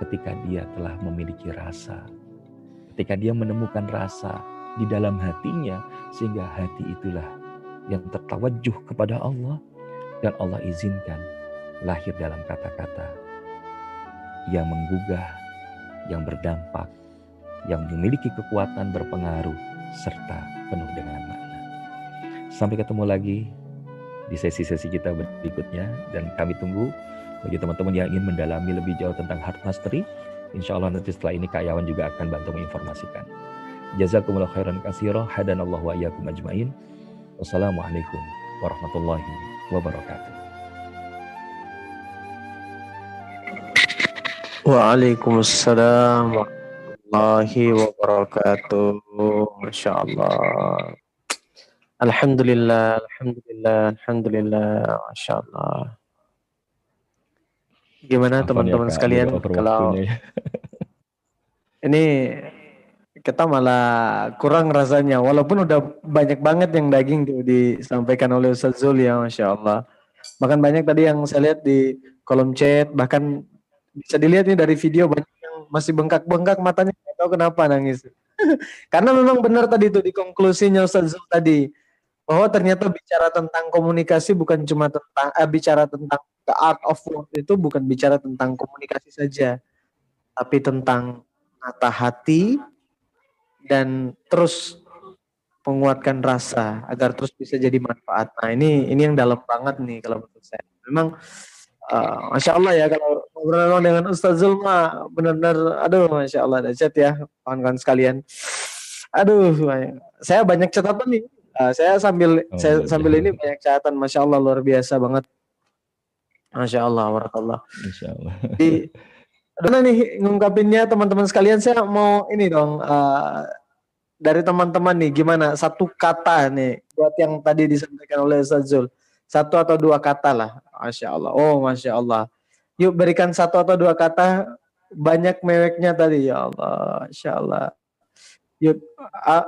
ketika dia telah memiliki rasa. Ketika dia menemukan rasa di dalam hatinya sehingga hati itulah yang tertawajuh kepada Allah dan Allah izinkan lahir dalam kata-kata yang menggugah, yang berdampak, yang memiliki kekuatan berpengaruh serta penuh dengan makna. Sampai ketemu lagi di sesi-sesi kita berikutnya dan kami tunggu bagi teman-teman yang ingin mendalami lebih jauh tentang heart mastery. Insya Allah nanti setelah ini Kak Yawan juga akan bantu menginformasikan. Jazakumullah khairan kasiro. Hadanallah wa iyyakum ajmain. Wassalamualaikum warahmatullahi wabarakatuh. Waalaikumsalam warahmatullahi wabarakatuh. Masya Allah. Alhamdulillah, Alhamdulillah, Alhamdulillah, Masya Allah. Gimana teman-teman ya, sekalian kalau ya. ini kita malah kurang rasanya walaupun udah banyak banget yang daging tuh disampaikan oleh Ustaz Zul ya Masya Allah. Bahkan banyak tadi yang saya lihat di kolom chat bahkan bisa dilihat nih dari video banyak yang masih bengkak-bengkak matanya nggak tahu kenapa nangis. (laughs) Karena memang benar tadi tuh di konklusinya Ustaz Zul tadi bahwa ternyata bicara tentang komunikasi bukan cuma tentang eh, bicara tentang the art of work itu bukan bicara tentang komunikasi saja tapi tentang mata hati dan terus penguatkan rasa agar terus bisa jadi manfaat. Nah ini ini yang dalam banget nih kalau menurut saya. Memang uh, masya Allah ya kalau ngobrol dengan Ustaz Zulma benar-benar aduh masya Allah dahsyat ya kawan-kawan sekalian. Aduh, saya banyak catatan nih. Uh, saya sambil oh, saya iya. sambil ini banyak catatan, masya Allah luar biasa banget. Masya Allah, warakallah. Masya Allah. Di, (laughs) Mana nih ngungkapinnya teman-teman sekalian saya mau ini dong uh, dari teman-teman nih gimana? Satu kata nih buat yang tadi disampaikan oleh Ustaz satu atau dua kata lah Masya Allah. Oh Masya Allah. Yuk berikan satu atau dua kata banyak meweknya tadi. Ya Allah Masya Allah. Yuk uh,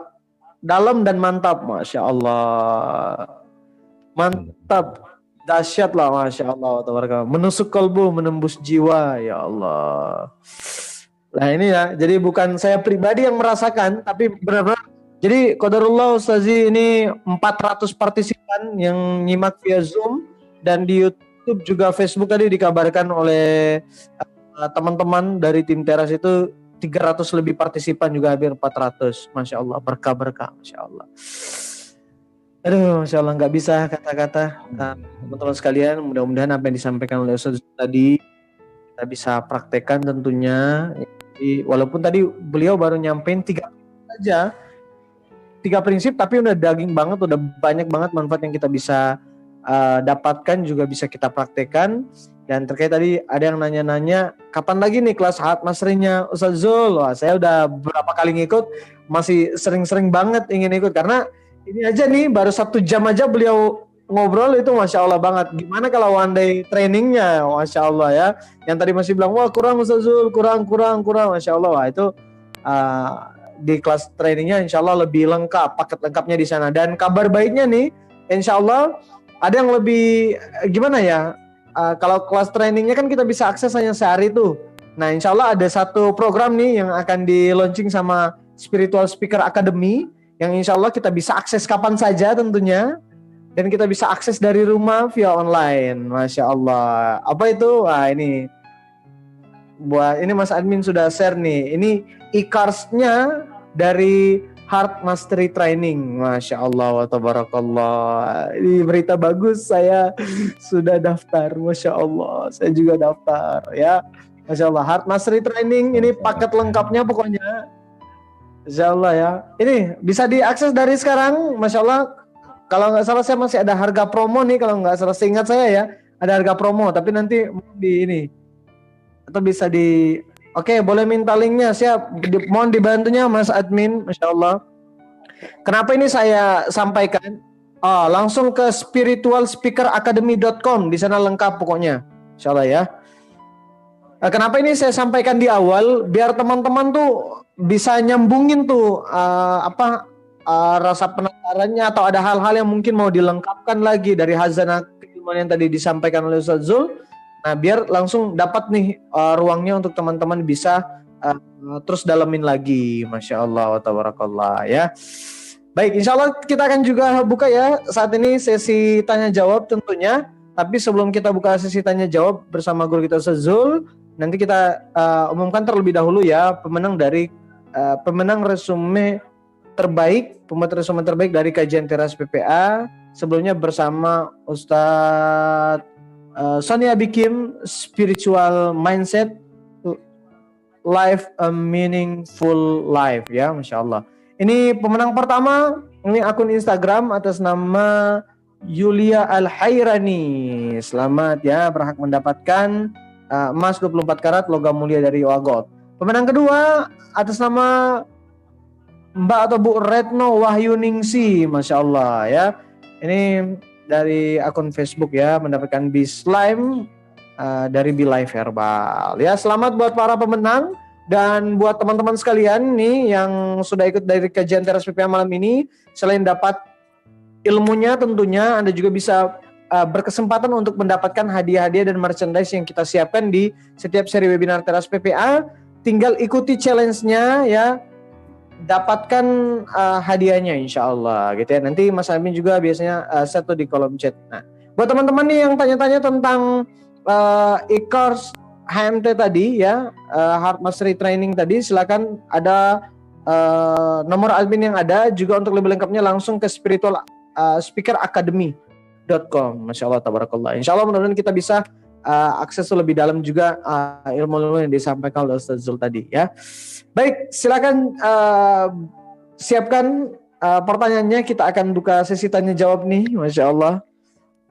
dalam dan mantap Masya Allah. Mantap dahsyat lah masya Allah menusuk kalbu menembus jiwa ya Allah. Nah ini ya jadi bukan saya pribadi yang merasakan tapi benar-benar jadi Qadarullah Ustazi ini 400 partisipan yang nyimak via Zoom dan di YouTube juga Facebook tadi dikabarkan oleh uh, teman-teman dari tim teras itu 300 lebih partisipan juga hampir 400 Masya Allah berkah-berkah Masya Allah Aduh, Masya Allah nggak bisa kata-kata. Nah, teman-teman sekalian, mudah-mudahan apa yang disampaikan oleh Ustaz tadi kita bisa praktekkan tentunya. Jadi, walaupun tadi beliau baru nyampein tiga saja, tiga prinsip, tapi udah daging banget, udah banyak banget manfaat yang kita bisa uh, dapatkan, juga bisa kita praktekkan. Dan terkait tadi ada yang nanya-nanya, kapan lagi nih kelas hat masrinya Ustaz Zul? Wah, saya udah berapa kali ngikut, masih sering-sering banget ingin ikut karena ini aja nih baru satu jam aja beliau ngobrol itu masya Allah banget. Gimana kalau one day trainingnya, masya Allah ya. Yang tadi masih bilang wah kurang Ustazul, kurang kurang kurang, masya Allah wah itu uh, di kelas trainingnya insya Allah lebih lengkap, paket lengkapnya di sana. Dan kabar baiknya nih, insya Allah ada yang lebih gimana ya? Uh, kalau kelas trainingnya kan kita bisa akses hanya sehari tuh. Nah insya Allah ada satu program nih yang akan di launching sama Spiritual Speaker Academy yang insya Allah kita bisa akses kapan saja tentunya dan kita bisa akses dari rumah via online. Masya Allah. Apa itu? Wah ini buat ini Mas Admin sudah share nih. Ini e-cars-nya dari Heart Mastery Training. Masya Allah wa tabarakallah. Ini berita bagus. Saya sudah daftar. Masya Allah. Saya juga daftar ya. Masya Allah. Heart Mastery Training ini paket lengkapnya pokoknya Insya Allah ya. Ini bisa diakses dari sekarang, Masya Allah. Kalau nggak salah saya masih ada harga promo nih, kalau nggak salah seingat saya ya, ada harga promo. Tapi nanti di ini atau bisa di, oke boleh minta linknya, siap. Di, mohon dibantunya Mas Admin, Masya Allah. Kenapa ini saya sampaikan? Oh, langsung ke spiritualspeakeracademy.com, di sana lengkap pokoknya, Insya Allah ya. Nah, kenapa ini saya sampaikan di awal biar teman-teman tuh bisa nyambungin tuh uh, apa uh, rasa penasarannya atau ada hal-hal yang mungkin mau dilengkapkan lagi dari hazanah keilmuan yang tadi disampaikan oleh Ustaz Zul. Nah, biar langsung dapat nih uh, ruangnya untuk teman-teman bisa uh, terus dalemin lagi. Masya Allah wa tabarakallah ya. Baik, insya Allah kita akan juga buka ya saat ini sesi tanya jawab tentunya. Tapi sebelum kita buka sesi tanya jawab bersama guru kita Zul, nanti kita uh, umumkan terlebih dahulu ya pemenang dari uh, pemenang resume terbaik, pembuat resume terbaik dari kajian teras PPA sebelumnya bersama Ustadz uh, Sonia Bikim Spiritual Mindset Life a Meaningful Life ya, masya Allah. Ini pemenang pertama, ini akun Instagram atas nama Yulia Al Hairani. Selamat ya, berhak mendapatkan uh, emas 24 karat logam mulia dari Wagot. Pemenang kedua atas nama Mbak atau Bu Retno Wahyuningsi, masya Allah ya. Ini dari akun Facebook ya mendapatkan B slime uh, dari Be Life Herbal. Ya selamat buat para pemenang dan buat teman-teman sekalian nih yang sudah ikut dari kajian teras PPA malam ini, selain dapat ilmunya tentunya Anda juga bisa uh, berkesempatan untuk mendapatkan hadiah-hadiah dan merchandise yang kita siapkan di setiap seri webinar Teras PPA. Tinggal ikuti challenge-nya ya, dapatkan uh, hadiahnya insya Allah gitu ya. Nanti Mas Amin juga biasanya uh, set di kolom chat. Nah, buat teman-teman nih yang tanya-tanya tentang uh, e-course HMT tadi ya, uh, Hard Mastery Training tadi, silakan ada uh, nomor admin yang ada juga untuk lebih lengkapnya langsung ke spiritual uh, speaker academy.com. Masya Allah, tabarakallah. Insya Allah mudah-mudahan kita bisa uh, akses lebih dalam juga uh, ilmu-ilmu yang disampaikan oleh Ustaz Zul tadi ya. Baik, silakan uh, siapkan uh, pertanyaannya. Kita akan buka sesi tanya jawab nih, masya Allah.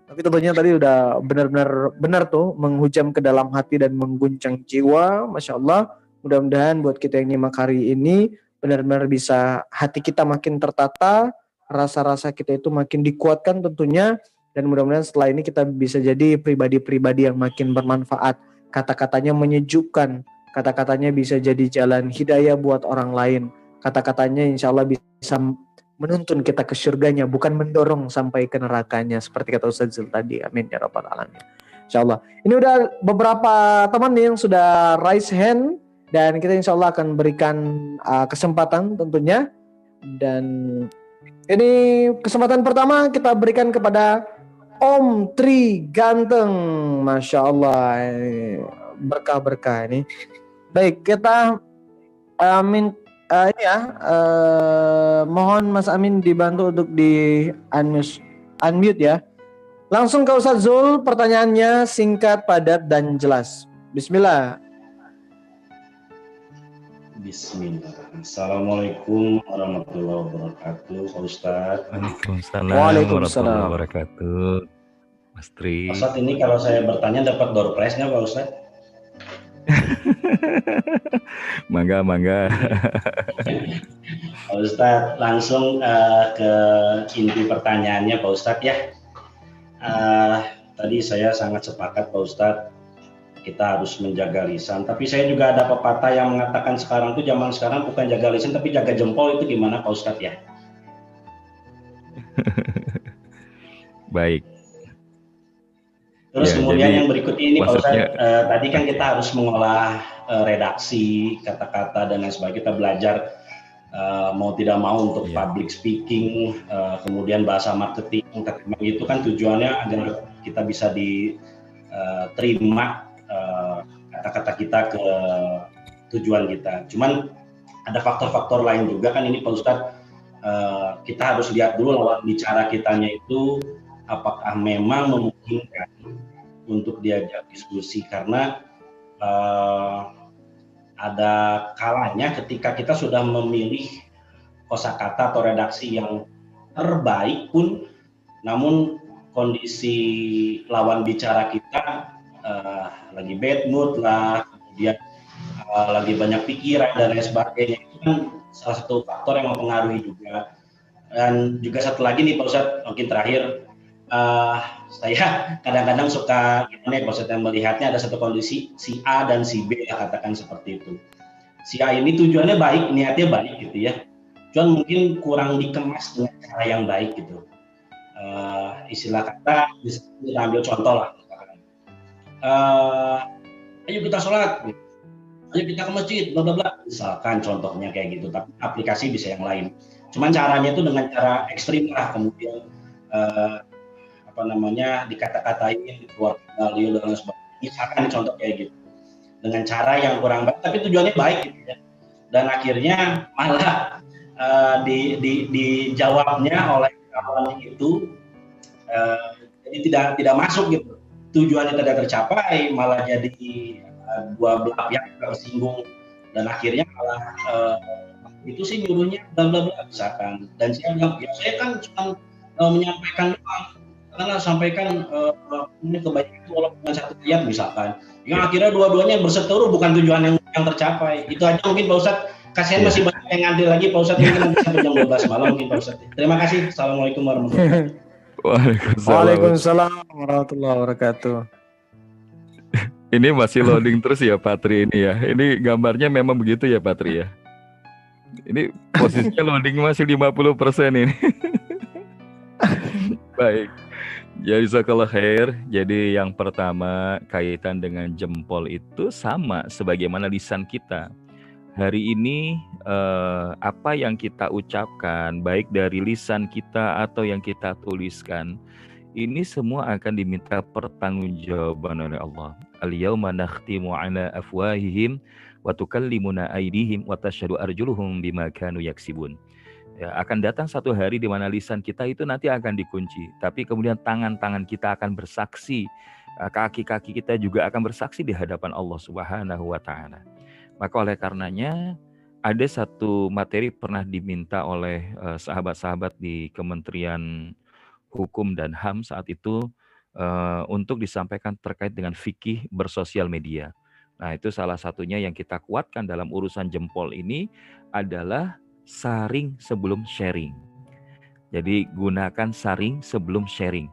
Tapi tentunya tadi udah benar-benar benar tuh menghujam ke dalam hati dan mengguncang jiwa, masya Allah. Mudah-mudahan buat kita yang nyimak hari ini benar-benar bisa hati kita makin tertata, rasa-rasa kita itu makin dikuatkan tentunya dan mudah-mudahan setelah ini kita bisa jadi pribadi-pribadi yang makin bermanfaat. Kata-katanya menyejukkan, kata-katanya bisa jadi jalan hidayah buat orang lain. Kata-katanya insya Allah bisa menuntun kita ke surganya, bukan mendorong sampai ke nerakanya seperti kata Ustaz Zul tadi. Amin ya rabbal alamin. Insya Allah. Ini udah beberapa teman nih yang sudah raise hand dan kita insya Allah akan berikan uh, kesempatan tentunya dan ini kesempatan pertama kita berikan kepada Om Tri Ganteng, masya Allah berkah-berkah ini. Baik kita amin uh, ini ya uh, mohon Mas Amin dibantu untuk di unmute, unmute ya. Langsung ke Ustaz Zul, pertanyaannya singkat, padat dan jelas. Bismillah. Bismillah. Assalamualaikum warahmatullahi wabarakatuh, Pak Ustaz. Waalaikumsalam, Waalaikumsalam warahmatullahi wabarakatuh. Mas Tri. Ustaz ini kalau saya bertanya dapat door prize-nya Pak Ustaz? (laughs) mangga mangga (laughs) Pak Ustadz langsung uh, ke inti pertanyaannya Pak Ustadz ya uh, tadi saya sangat sepakat Pak Ustadz kita harus menjaga lisan tapi saya juga ada pepatah yang mengatakan sekarang tuh zaman sekarang bukan jaga lisan tapi jaga jempol itu gimana Pak Ustadz ya (laughs) baik Terus ya, kemudian yang berikutnya ini Pak Ustadz, uh, tadi kan kita harus mengolah uh, redaksi, kata-kata dan lain sebagainya. Kita belajar uh, mau tidak mau untuk ya. public speaking, uh, kemudian bahasa marketing. Itu kan tujuannya agar kita bisa diterima uh, kata-kata kita ke tujuan kita. Cuman ada faktor-faktor lain juga kan ini Pak Ustadz, uh, kita harus lihat dulu lawan bicara kitanya itu apakah memang memungkinkan untuk diajak diskusi karena uh, ada kalanya ketika kita sudah memilih kosakata atau redaksi yang terbaik pun namun kondisi lawan bicara kita uh, lagi bad mood lah kemudian uh, lagi banyak pikiran dan lain sebagainya itu kan salah satu faktor yang mempengaruhi juga dan juga satu lagi nih Pak Ustadz mungkin terakhir uh, saya (laughs) kadang-kadang suka gimana ya maksudnya melihatnya ada satu kondisi si A dan si B ya katakan seperti itu. Si A ini tujuannya baik, niatnya baik gitu ya. Cuman mungkin kurang dikemas dengan cara yang baik gitu. Uh, istilah kata bisa kita ambil contoh lah. Uh, ayo kita sholat, ayo kita ke masjid, bla bla bla. Misalkan contohnya kayak gitu, tapi aplikasi bisa yang lain. Cuman caranya itu dengan cara ekstrim lah, kemudian uh, apa namanya dikata-katain keluar value dan lain sebagainya. Misalkan contoh kayak gitu. Dengan cara yang kurang baik tapi tujuannya baik gitu ya. Dan akhirnya malah uh, di, di, dijawabnya oleh kawan itu uh, jadi tidak tidak masuk gitu tujuannya tidak tercapai malah jadi uh, dua belah pihak tersinggung. Dan akhirnya malah uh, itu sih nyuruhnya bla bla bla misalkan. Dan saya bilang ya saya kan cuma uh, menyampaikan doang. Karena sampaikan uh, ini kebaikan itu walaupun dengan satu ayat misalkan. Yang akhirnya dua-duanya berseteru bukan tujuan yang yang tercapai. Itu aja mungkin Pak Ustadz. Kasihan masih banyak yang ngantri lagi Pak Ustadz. Mungkin nanti sampai jam 12 malam mungkin Pak Ustadz. Terima kasih. Assalamualaikum warahmatullahi wabarakatuh (laughs) Waalaikumsalam. Warahmatullahi wabarakatuh. Ini masih loading terus ya Patri ini ya. Ini gambarnya memang begitu ya Patri ya? Ini posisinya loading masih 50% ini. (laughs) Baik. Ya jazakallah khair. Jadi yang pertama kaitan dengan jempol itu sama sebagaimana lisan kita. Hari ini eh, apa yang kita ucapkan baik dari lisan kita atau yang kita tuliskan ini semua akan diminta pertanggungjawaban oleh Allah. Al-yauma nakhtimu afwahihim wa tukallimuna wa. Ya, akan datang satu hari di mana lisan kita itu nanti akan dikunci, tapi kemudian tangan-tangan kita akan bersaksi, eh, kaki-kaki kita juga akan bersaksi di hadapan Allah Subhanahu wa taala. Maka oleh karenanya ada satu materi pernah diminta oleh uh, sahabat-sahabat di Kementerian Hukum dan HAM saat itu uh, untuk disampaikan terkait dengan fikih bersosial media. Nah, itu salah satunya yang kita kuatkan dalam urusan jempol ini adalah saring sebelum sharing. Jadi gunakan saring sebelum sharing.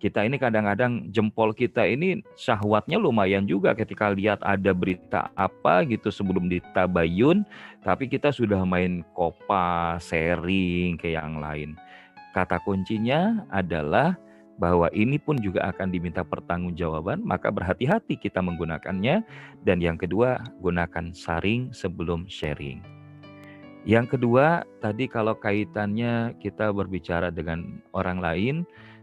Kita ini kadang-kadang jempol kita ini syahwatnya lumayan juga ketika lihat ada berita apa gitu sebelum ditabayun, tapi kita sudah main kopa, sharing ke yang lain. Kata kuncinya adalah bahwa ini pun juga akan diminta pertanggungjawaban, maka berhati-hati kita menggunakannya. Dan yang kedua, gunakan saring sebelum sharing. Yang kedua, tadi kalau kaitannya kita berbicara dengan orang lain,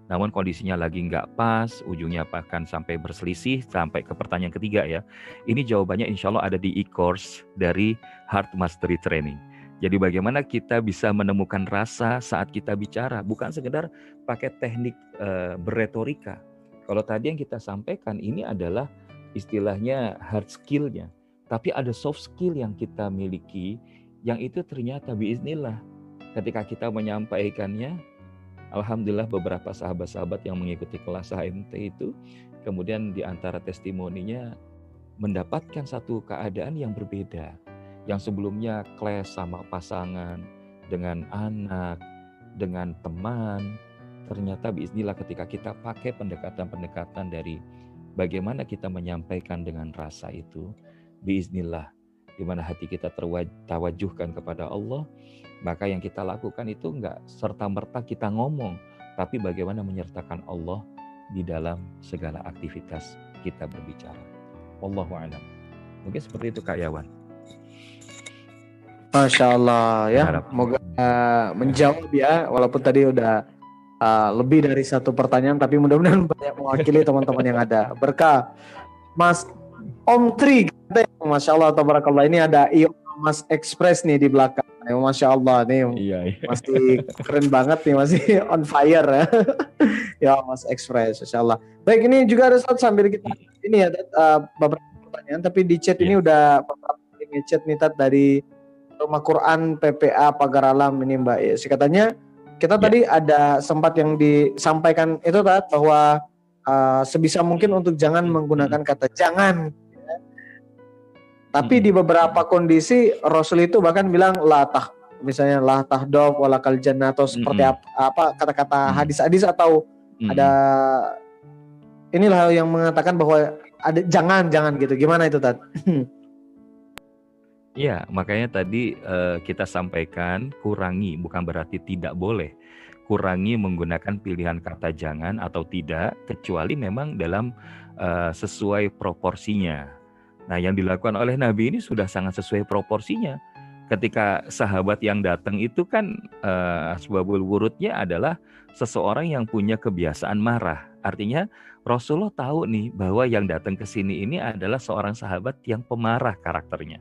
namun kondisinya lagi nggak pas, ujungnya bahkan sampai berselisih, sampai ke pertanyaan ketiga ya. Ini jawabannya insya Allah ada di e-course dari Heart Mastery Training. Jadi bagaimana kita bisa menemukan rasa saat kita bicara, bukan sekedar pakai teknik e, berretorika. Kalau tadi yang kita sampaikan ini adalah istilahnya hard skill-nya, tapi ada soft skill yang kita miliki yang itu ternyata biiznillah ketika kita menyampaikannya Alhamdulillah beberapa sahabat-sahabat yang mengikuti kelas HMT itu kemudian di antara testimoninya mendapatkan satu keadaan yang berbeda. Yang sebelumnya clash sama pasangan dengan anak dengan teman. Ternyata biiznillah ketika kita pakai pendekatan-pendekatan dari bagaimana kita menyampaikan dengan rasa itu biiznillah di mana hati kita terwajuhkan kepada Allah, maka yang kita lakukan itu enggak serta-merta kita ngomong, tapi bagaimana menyertakan Allah di dalam segala aktivitas kita berbicara. Allahu a'lam. Mungkin seperti itu Kak Yawan. Masya Allah ya, semoga uh, menjawab ya, walaupun tadi udah uh, lebih dari satu pertanyaan, tapi mudah-mudahan (laughs) banyak mewakili teman-teman yang ada. Berkah, Mas Om Tri Masya Allah, tabarakallah. Ini ada Iyo Mas Express nih di belakang. Ya, Masya Allah nih, iya, iya. masih keren banget nih, masih (laughs) on fire ya. (laughs) ya Mas Express, Masya Allah. Baik, ini juga ada satu sambil kita ini ya uh, beberapa pertanyaan, tapi di chat yeah. ini iya. udah ini chat nih Tat dari Rumah Quran PPA Pagar Alam ini Mbak. Ya, sih katanya kita yeah. tadi ada sempat yang disampaikan itu Tat bahwa uh, sebisa mungkin untuk jangan menggunakan kata jangan tapi di beberapa kondisi Rasul itu bahkan bilang latah misalnya lah tahdov walakal jannah atau seperti apa, apa kata-kata hadis-hadis atau ada inilah yang mengatakan bahwa ada jangan jangan gitu. Gimana itu Tat? (laughs) Iya, makanya tadi uh, kita sampaikan kurangi bukan berarti tidak boleh. Kurangi menggunakan pilihan kata jangan atau tidak kecuali memang dalam uh, sesuai proporsinya Nah, yang dilakukan oleh Nabi ini sudah sangat sesuai proporsinya. Ketika sahabat yang datang itu kan uh, asbabul wurudnya adalah seseorang yang punya kebiasaan marah. Artinya Rasulullah tahu nih bahwa yang datang ke sini ini adalah seorang sahabat yang pemarah karakternya.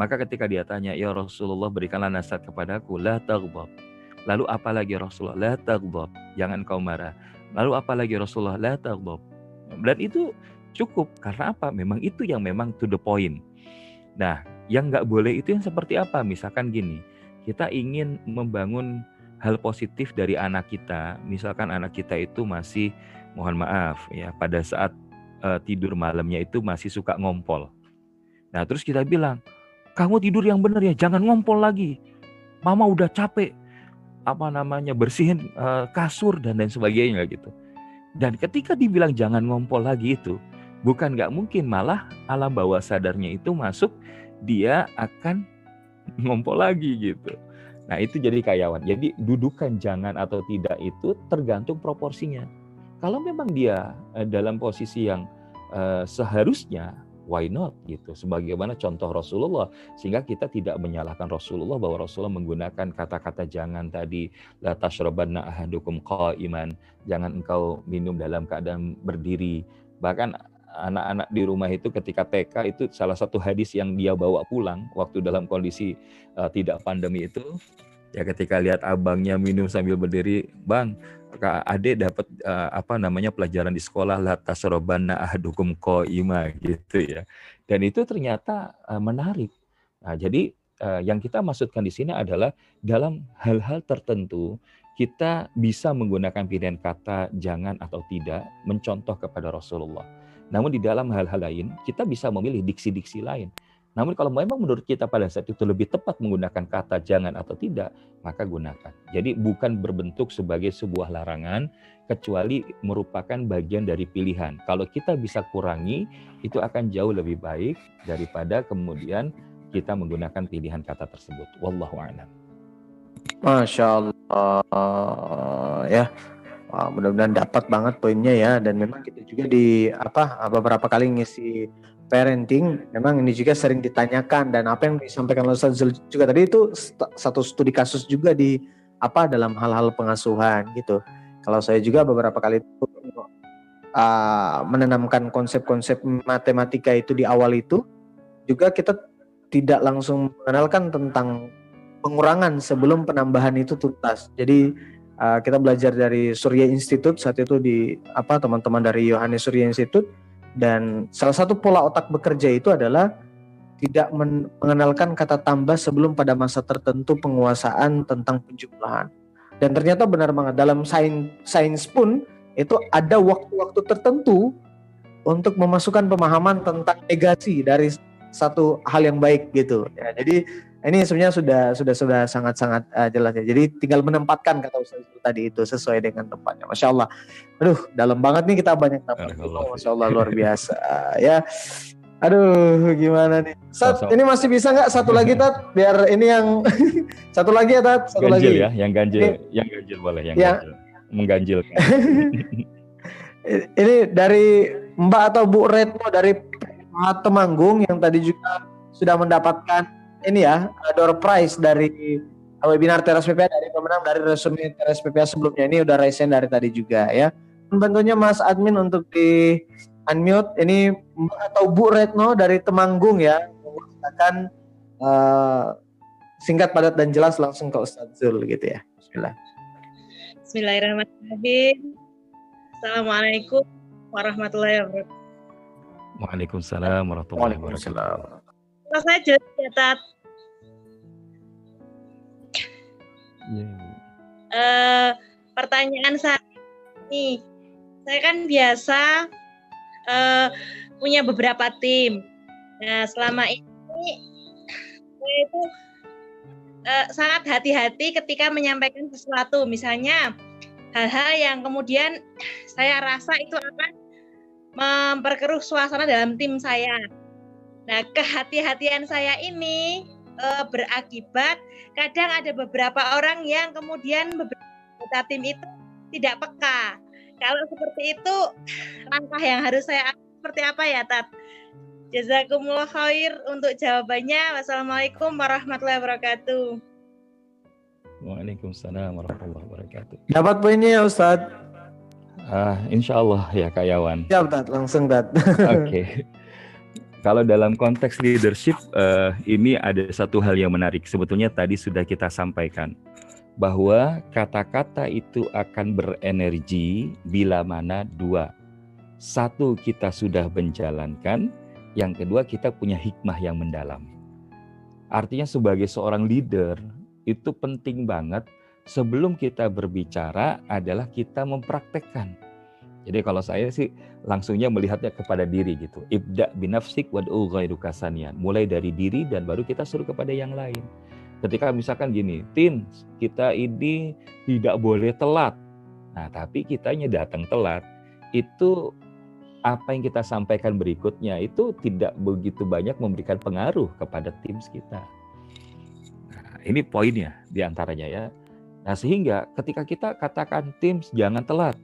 Maka ketika dia tanya, "Ya Rasulullah, berikanlah nasihat kepadaku, la taghdab." Lalu apa lagi Rasulullah? La taghdab. Jangan kau marah. Lalu apa lagi Rasulullah? La taghdab. Dan itu cukup karena apa? Memang itu yang memang to the point. Nah, yang nggak boleh itu yang seperti apa? Misalkan gini, kita ingin membangun hal positif dari anak kita. Misalkan anak kita itu masih, mohon maaf ya, pada saat uh, tidur malamnya itu masih suka ngompol. Nah, terus kita bilang, kamu tidur yang benar ya, jangan ngompol lagi. Mama udah capek, apa namanya bersihin uh, kasur dan lain sebagainya gitu. Dan ketika dibilang jangan ngompol lagi itu, Bukan nggak mungkin, malah alam bawah sadarnya itu masuk, dia akan (laughs) ngompol lagi gitu. Nah itu jadi kayawan. Jadi dudukan jangan atau tidak itu tergantung proporsinya. Kalau memang dia eh, dalam posisi yang uh, seharusnya, why not gitu. Sebagaimana contoh Rasulullah, sehingga kita tidak menyalahkan Rasulullah bahwa Rasulullah menggunakan kata-kata jangan tadi la tashrabanna ahadukum qaiman, jangan engkau minum dalam keadaan berdiri. Bahkan anak-anak di rumah itu ketika TK itu salah satu hadis yang dia bawa pulang waktu dalam kondisi uh, tidak pandemi itu. Ya ketika lihat abangnya minum sambil berdiri bang kak ade dapat uh, apa namanya pelajaran di sekolah la tasrobana ahadukum ima gitu ya. Dan itu ternyata uh, menarik. Nah jadi uh, yang kita maksudkan di sini adalah dalam hal-hal tertentu kita bisa menggunakan pilihan kata jangan atau tidak mencontoh kepada Rasulullah namun di dalam hal-hal lain kita bisa memilih diksi-diksi lain namun kalau memang menurut kita pada saat itu lebih tepat menggunakan kata jangan atau tidak, maka gunakan. Jadi bukan berbentuk sebagai sebuah larangan, kecuali merupakan bagian dari pilihan. Kalau kita bisa kurangi, itu akan jauh lebih baik daripada kemudian kita menggunakan pilihan kata tersebut. Wallahu a'lam. Masya Allah ya. Wah, mudah-mudahan dapat banget poinnya ya dan memang kita juga di apa beberapa kali ngisi parenting memang ini juga sering ditanyakan dan apa yang disampaikan oleh Ustaz juga tadi itu satu studi kasus juga di apa dalam hal-hal pengasuhan gitu. Kalau saya juga beberapa kali itu uh, menanamkan konsep-konsep matematika itu di awal itu juga kita tidak langsung mengenalkan tentang pengurangan sebelum penambahan itu tuntas. Jadi uh, kita belajar dari Surya Institute saat itu di apa teman-teman dari Yohanes Surya Institute dan salah satu pola otak bekerja itu adalah tidak mengenalkan kata tambah sebelum pada masa tertentu penguasaan tentang penjumlahan. Dan ternyata benar banget dalam sains sains pun itu ada waktu-waktu tertentu untuk memasukkan pemahaman tentang negasi dari satu hal yang baik gitu. Ya, jadi ini sebenarnya sudah sudah sudah sangat sangat uh, jelas ya. Jadi tinggal menempatkan kata Ustaz tadi itu sesuai dengan tempatnya. Masya Allah. Aduh, dalam banget nih kita banyak dapat. Masya Allah luar biasa ya. Aduh, gimana nih? Sat, ini masih bisa nggak satu lagi Tat? Biar ini yang (laughs) satu lagi ya Tat, satu ganjil lagi. ya, yang ganjil, ini, yang ganjil boleh, yang, yang ganjil. mengganjilkan. (laughs) ini dari Mbak atau Bu Retno dari Temanggung yang tadi juga sudah mendapatkan ini ya door prize dari webinar Teras PPA dari pemenang dari resume Teras PPA sebelumnya ini udah resen dari tadi juga ya. Tentunya Mas Admin untuk di unmute ini atau Bu Retno dari Temanggung ya mengatakan uh, singkat padat dan jelas langsung ke Ustadz Zul gitu ya. Bismillah. Bismillahirrahmanirrahim. Assalamualaikum warahmatullahi wabarakatuh. Waalaikumsalam warahmatullahi wabarakatuh. Saya jelas ya, Tat. Yeah. Iya, uh, pertanyaan saya ini, saya kan biasa uh, punya beberapa tim. Nah, selama ini saya itu uh, sangat hati-hati ketika menyampaikan sesuatu. Misalnya hal-hal yang kemudian saya rasa itu akan memperkeruh suasana dalam tim saya. Nah, kehati-hatian saya ini uh, berakibat kadang ada beberapa orang yang kemudian beberapa tim itu tidak peka. Kalau seperti itu langkah yang harus saya ambil seperti apa ya Tat? Jazakumullah khair untuk jawabannya. Wassalamualaikum warahmatullahi wabarakatuh. Waalaikumsalam warahmatullahi wabarakatuh. Dapat poinnya ya Ustadz? Ah, insya Allah ya Kak Yawan. Siap, Tat. Langsung, Tat. Oke. Okay. (laughs) Kalau dalam konteks leadership, uh, ini ada satu hal yang menarik. Sebetulnya tadi sudah kita sampaikan bahwa kata-kata itu akan berenergi bila mana dua. Satu, kita sudah menjalankan. Yang kedua, kita punya hikmah yang mendalam. Artinya sebagai seorang leader, itu penting banget sebelum kita berbicara adalah kita mempraktekkan jadi kalau saya sih langsungnya melihatnya kepada diri gitu. Ibda binafsik wad'u ghairu kasanian. Mulai dari diri dan baru kita suruh kepada yang lain. Ketika misalkan gini, tim kita ini tidak boleh telat. Nah, tapi kitanya datang telat. Itu apa yang kita sampaikan berikutnya itu tidak begitu banyak memberikan pengaruh kepada tim kita. Nah, ini poinnya di antaranya ya. Nah, sehingga ketika kita katakan tim jangan telat,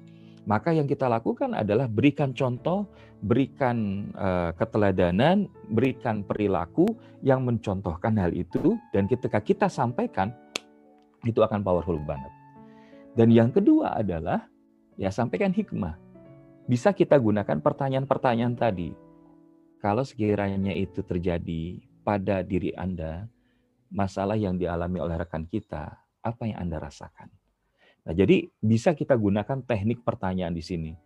maka yang kita lakukan adalah berikan contoh, berikan uh, keteladanan, berikan perilaku yang mencontohkan hal itu dan ketika kita sampaikan itu akan powerful banget. Dan yang kedua adalah ya sampaikan hikmah. bisa kita gunakan pertanyaan-pertanyaan tadi. Kalau sekiranya itu terjadi pada diri Anda, masalah yang dialami oleh rekan kita, apa yang Anda rasakan? Nah, jadi bisa kita gunakan teknik pertanyaan di sini.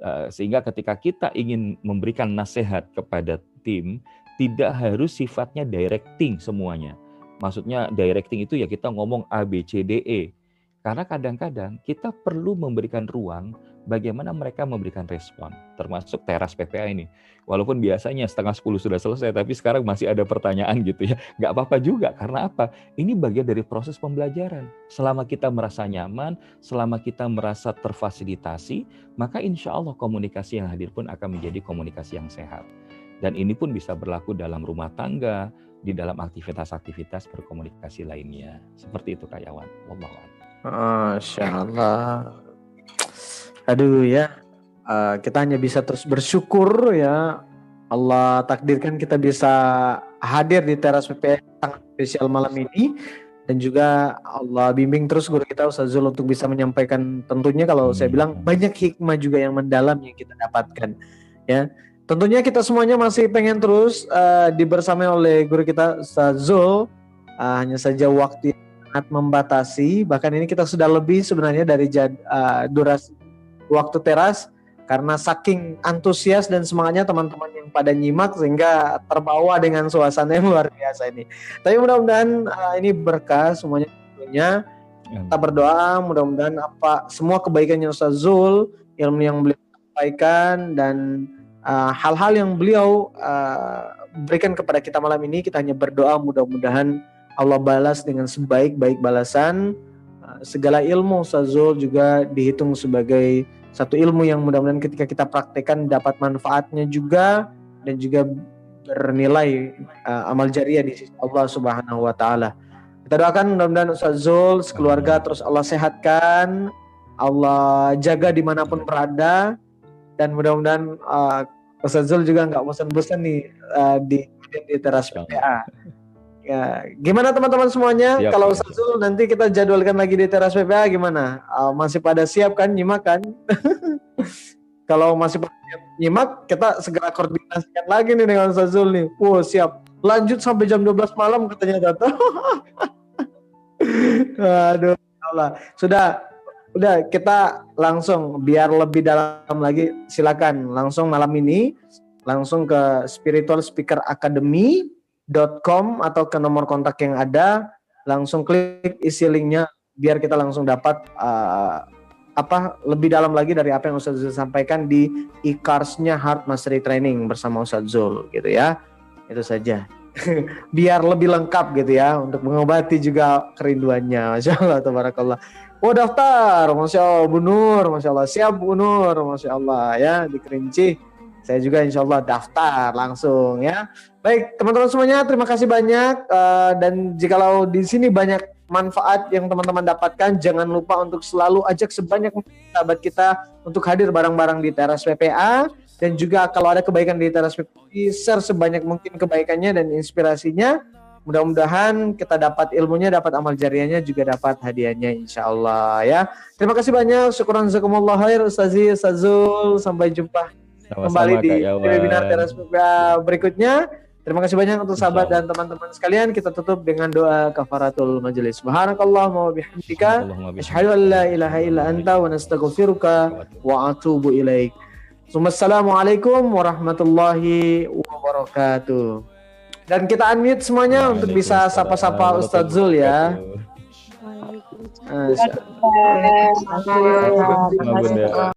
Eh, sehingga ketika kita ingin memberikan nasihat kepada tim, tidak harus sifatnya directing semuanya. Maksudnya directing itu ya kita ngomong A, B, C, D, E. Karena kadang-kadang kita perlu memberikan ruang bagaimana mereka memberikan respon, termasuk teras PPA ini. Walaupun biasanya setengah sepuluh sudah selesai, tapi sekarang masih ada pertanyaan gitu ya. (laughs) Nggak apa-apa juga, karena apa? Ini bagian dari proses pembelajaran. Selama kita merasa nyaman, selama kita merasa terfasilitasi, maka insya Allah komunikasi yang hadir pun akan menjadi komunikasi yang sehat. Dan ini pun bisa berlaku dalam rumah tangga, di dalam aktivitas-aktivitas berkomunikasi lainnya. Seperti itu Kak Yawan. Masya Allah aduh ya. Uh, kita hanya bisa terus bersyukur ya. Allah takdirkan kita bisa hadir di teras PPS sangat spesial malam ini. Dan juga Allah bimbing terus guru kita Ustaz Zul untuk bisa menyampaikan tentunya kalau hmm. saya bilang banyak hikmah juga yang mendalam yang kita dapatkan ya. Tentunya kita semuanya masih pengen terus uh, dibersamai oleh guru kita Ustaz Zul. Uh, hanya saja waktu sangat membatasi. Bahkan ini kita sudah lebih sebenarnya dari jad, uh, durasi waktu teras karena saking antusias dan semangatnya teman-teman yang pada nyimak sehingga terbawa dengan suasana yang luar biasa ini. Tapi mudah-mudahan uh, ini berkah semuanya tentunya. Kita berdoa mudah-mudahan apa semua kebaikannya Ustaz Zul, ilmu yang beliau sampaikan dan uh, hal-hal uh, yang beliau uh, berikan kepada kita malam ini kita hanya berdoa mudah-mudahan Allah balas dengan sebaik-baik balasan segala ilmu Ustazul juga dihitung sebagai satu ilmu yang mudah-mudahan ketika kita praktekkan dapat manfaatnya juga dan juga bernilai uh, amal jariah di sisi Allah Subhanahu wa taala. Kita doakan mudah-mudahan Ustaz Zul sekeluarga terus Allah sehatkan, Allah jaga di mana pun berada dan mudah-mudahan uh, Ustaz Zul juga nggak bosan-bosan nih uh, di di teras PPA. Ya, gimana teman-teman semuanya? Siap, Kalau Ustaz Zul nanti kita jadwalkan lagi di teras PPA gimana? Uh, masih pada siap kan nyimak kan? (laughs) Kalau masih pada siap nyimak, kita segera koordinasikan lagi nih dengan Ustaz Zul nih. Wow, siap. Lanjut sampai jam 12 malam katanya datang. (laughs) Aduh, Allah. Sudah udah kita langsung biar lebih dalam lagi silakan langsung malam ini langsung ke Spiritual Speaker Academy com atau ke nomor kontak yang ada langsung klik isi linknya biar kita langsung dapat uh, apa lebih dalam lagi dari apa yang Ustaz Zul sampaikan di e-cars-nya Heart Mastery Training bersama Ustaz Zul gitu ya. Itu saja. (laughs) biar lebih lengkap gitu ya untuk mengobati juga kerinduannya. Masya Allah, tabarakallah. Oh daftar, Masya Allah, Bu Nur, Masya Allah. Siap Bu Nur, Masya Allah ya, di Kerinci saya juga insya Allah daftar langsung ya. Baik teman-teman semuanya terima kasih banyak uh, dan jikalau di sini banyak manfaat yang teman-teman dapatkan jangan lupa untuk selalu ajak sebanyak sahabat kita untuk hadir bareng-bareng di teras PPA dan juga kalau ada kebaikan di teras PPA share sebanyak mungkin kebaikannya dan inspirasinya mudah-mudahan kita dapat ilmunya, dapat amal jariahnya, juga dapat hadiahnya insya Allah ya. Terima kasih banyak. Syukuran zakumullah khair Ustazi, Ustazul. Sampai jumpa sama-sama, kembali di webinar teras berikutnya. Terima kasih banyak untuk sahabat dan teman-teman sekalian. Kita tutup dengan doa kafaratul majelis. Subhanakallah wa bihamdika asyhadu an la ilaha illa anta wa nastaghfiruka wa atubu ilaik. Assalamualaikum warahmatullahi wabarakatuh. Dan kita unmute semuanya untuk bisa sapa-sapa Ustadz Zul ya. Waalaikumsalam.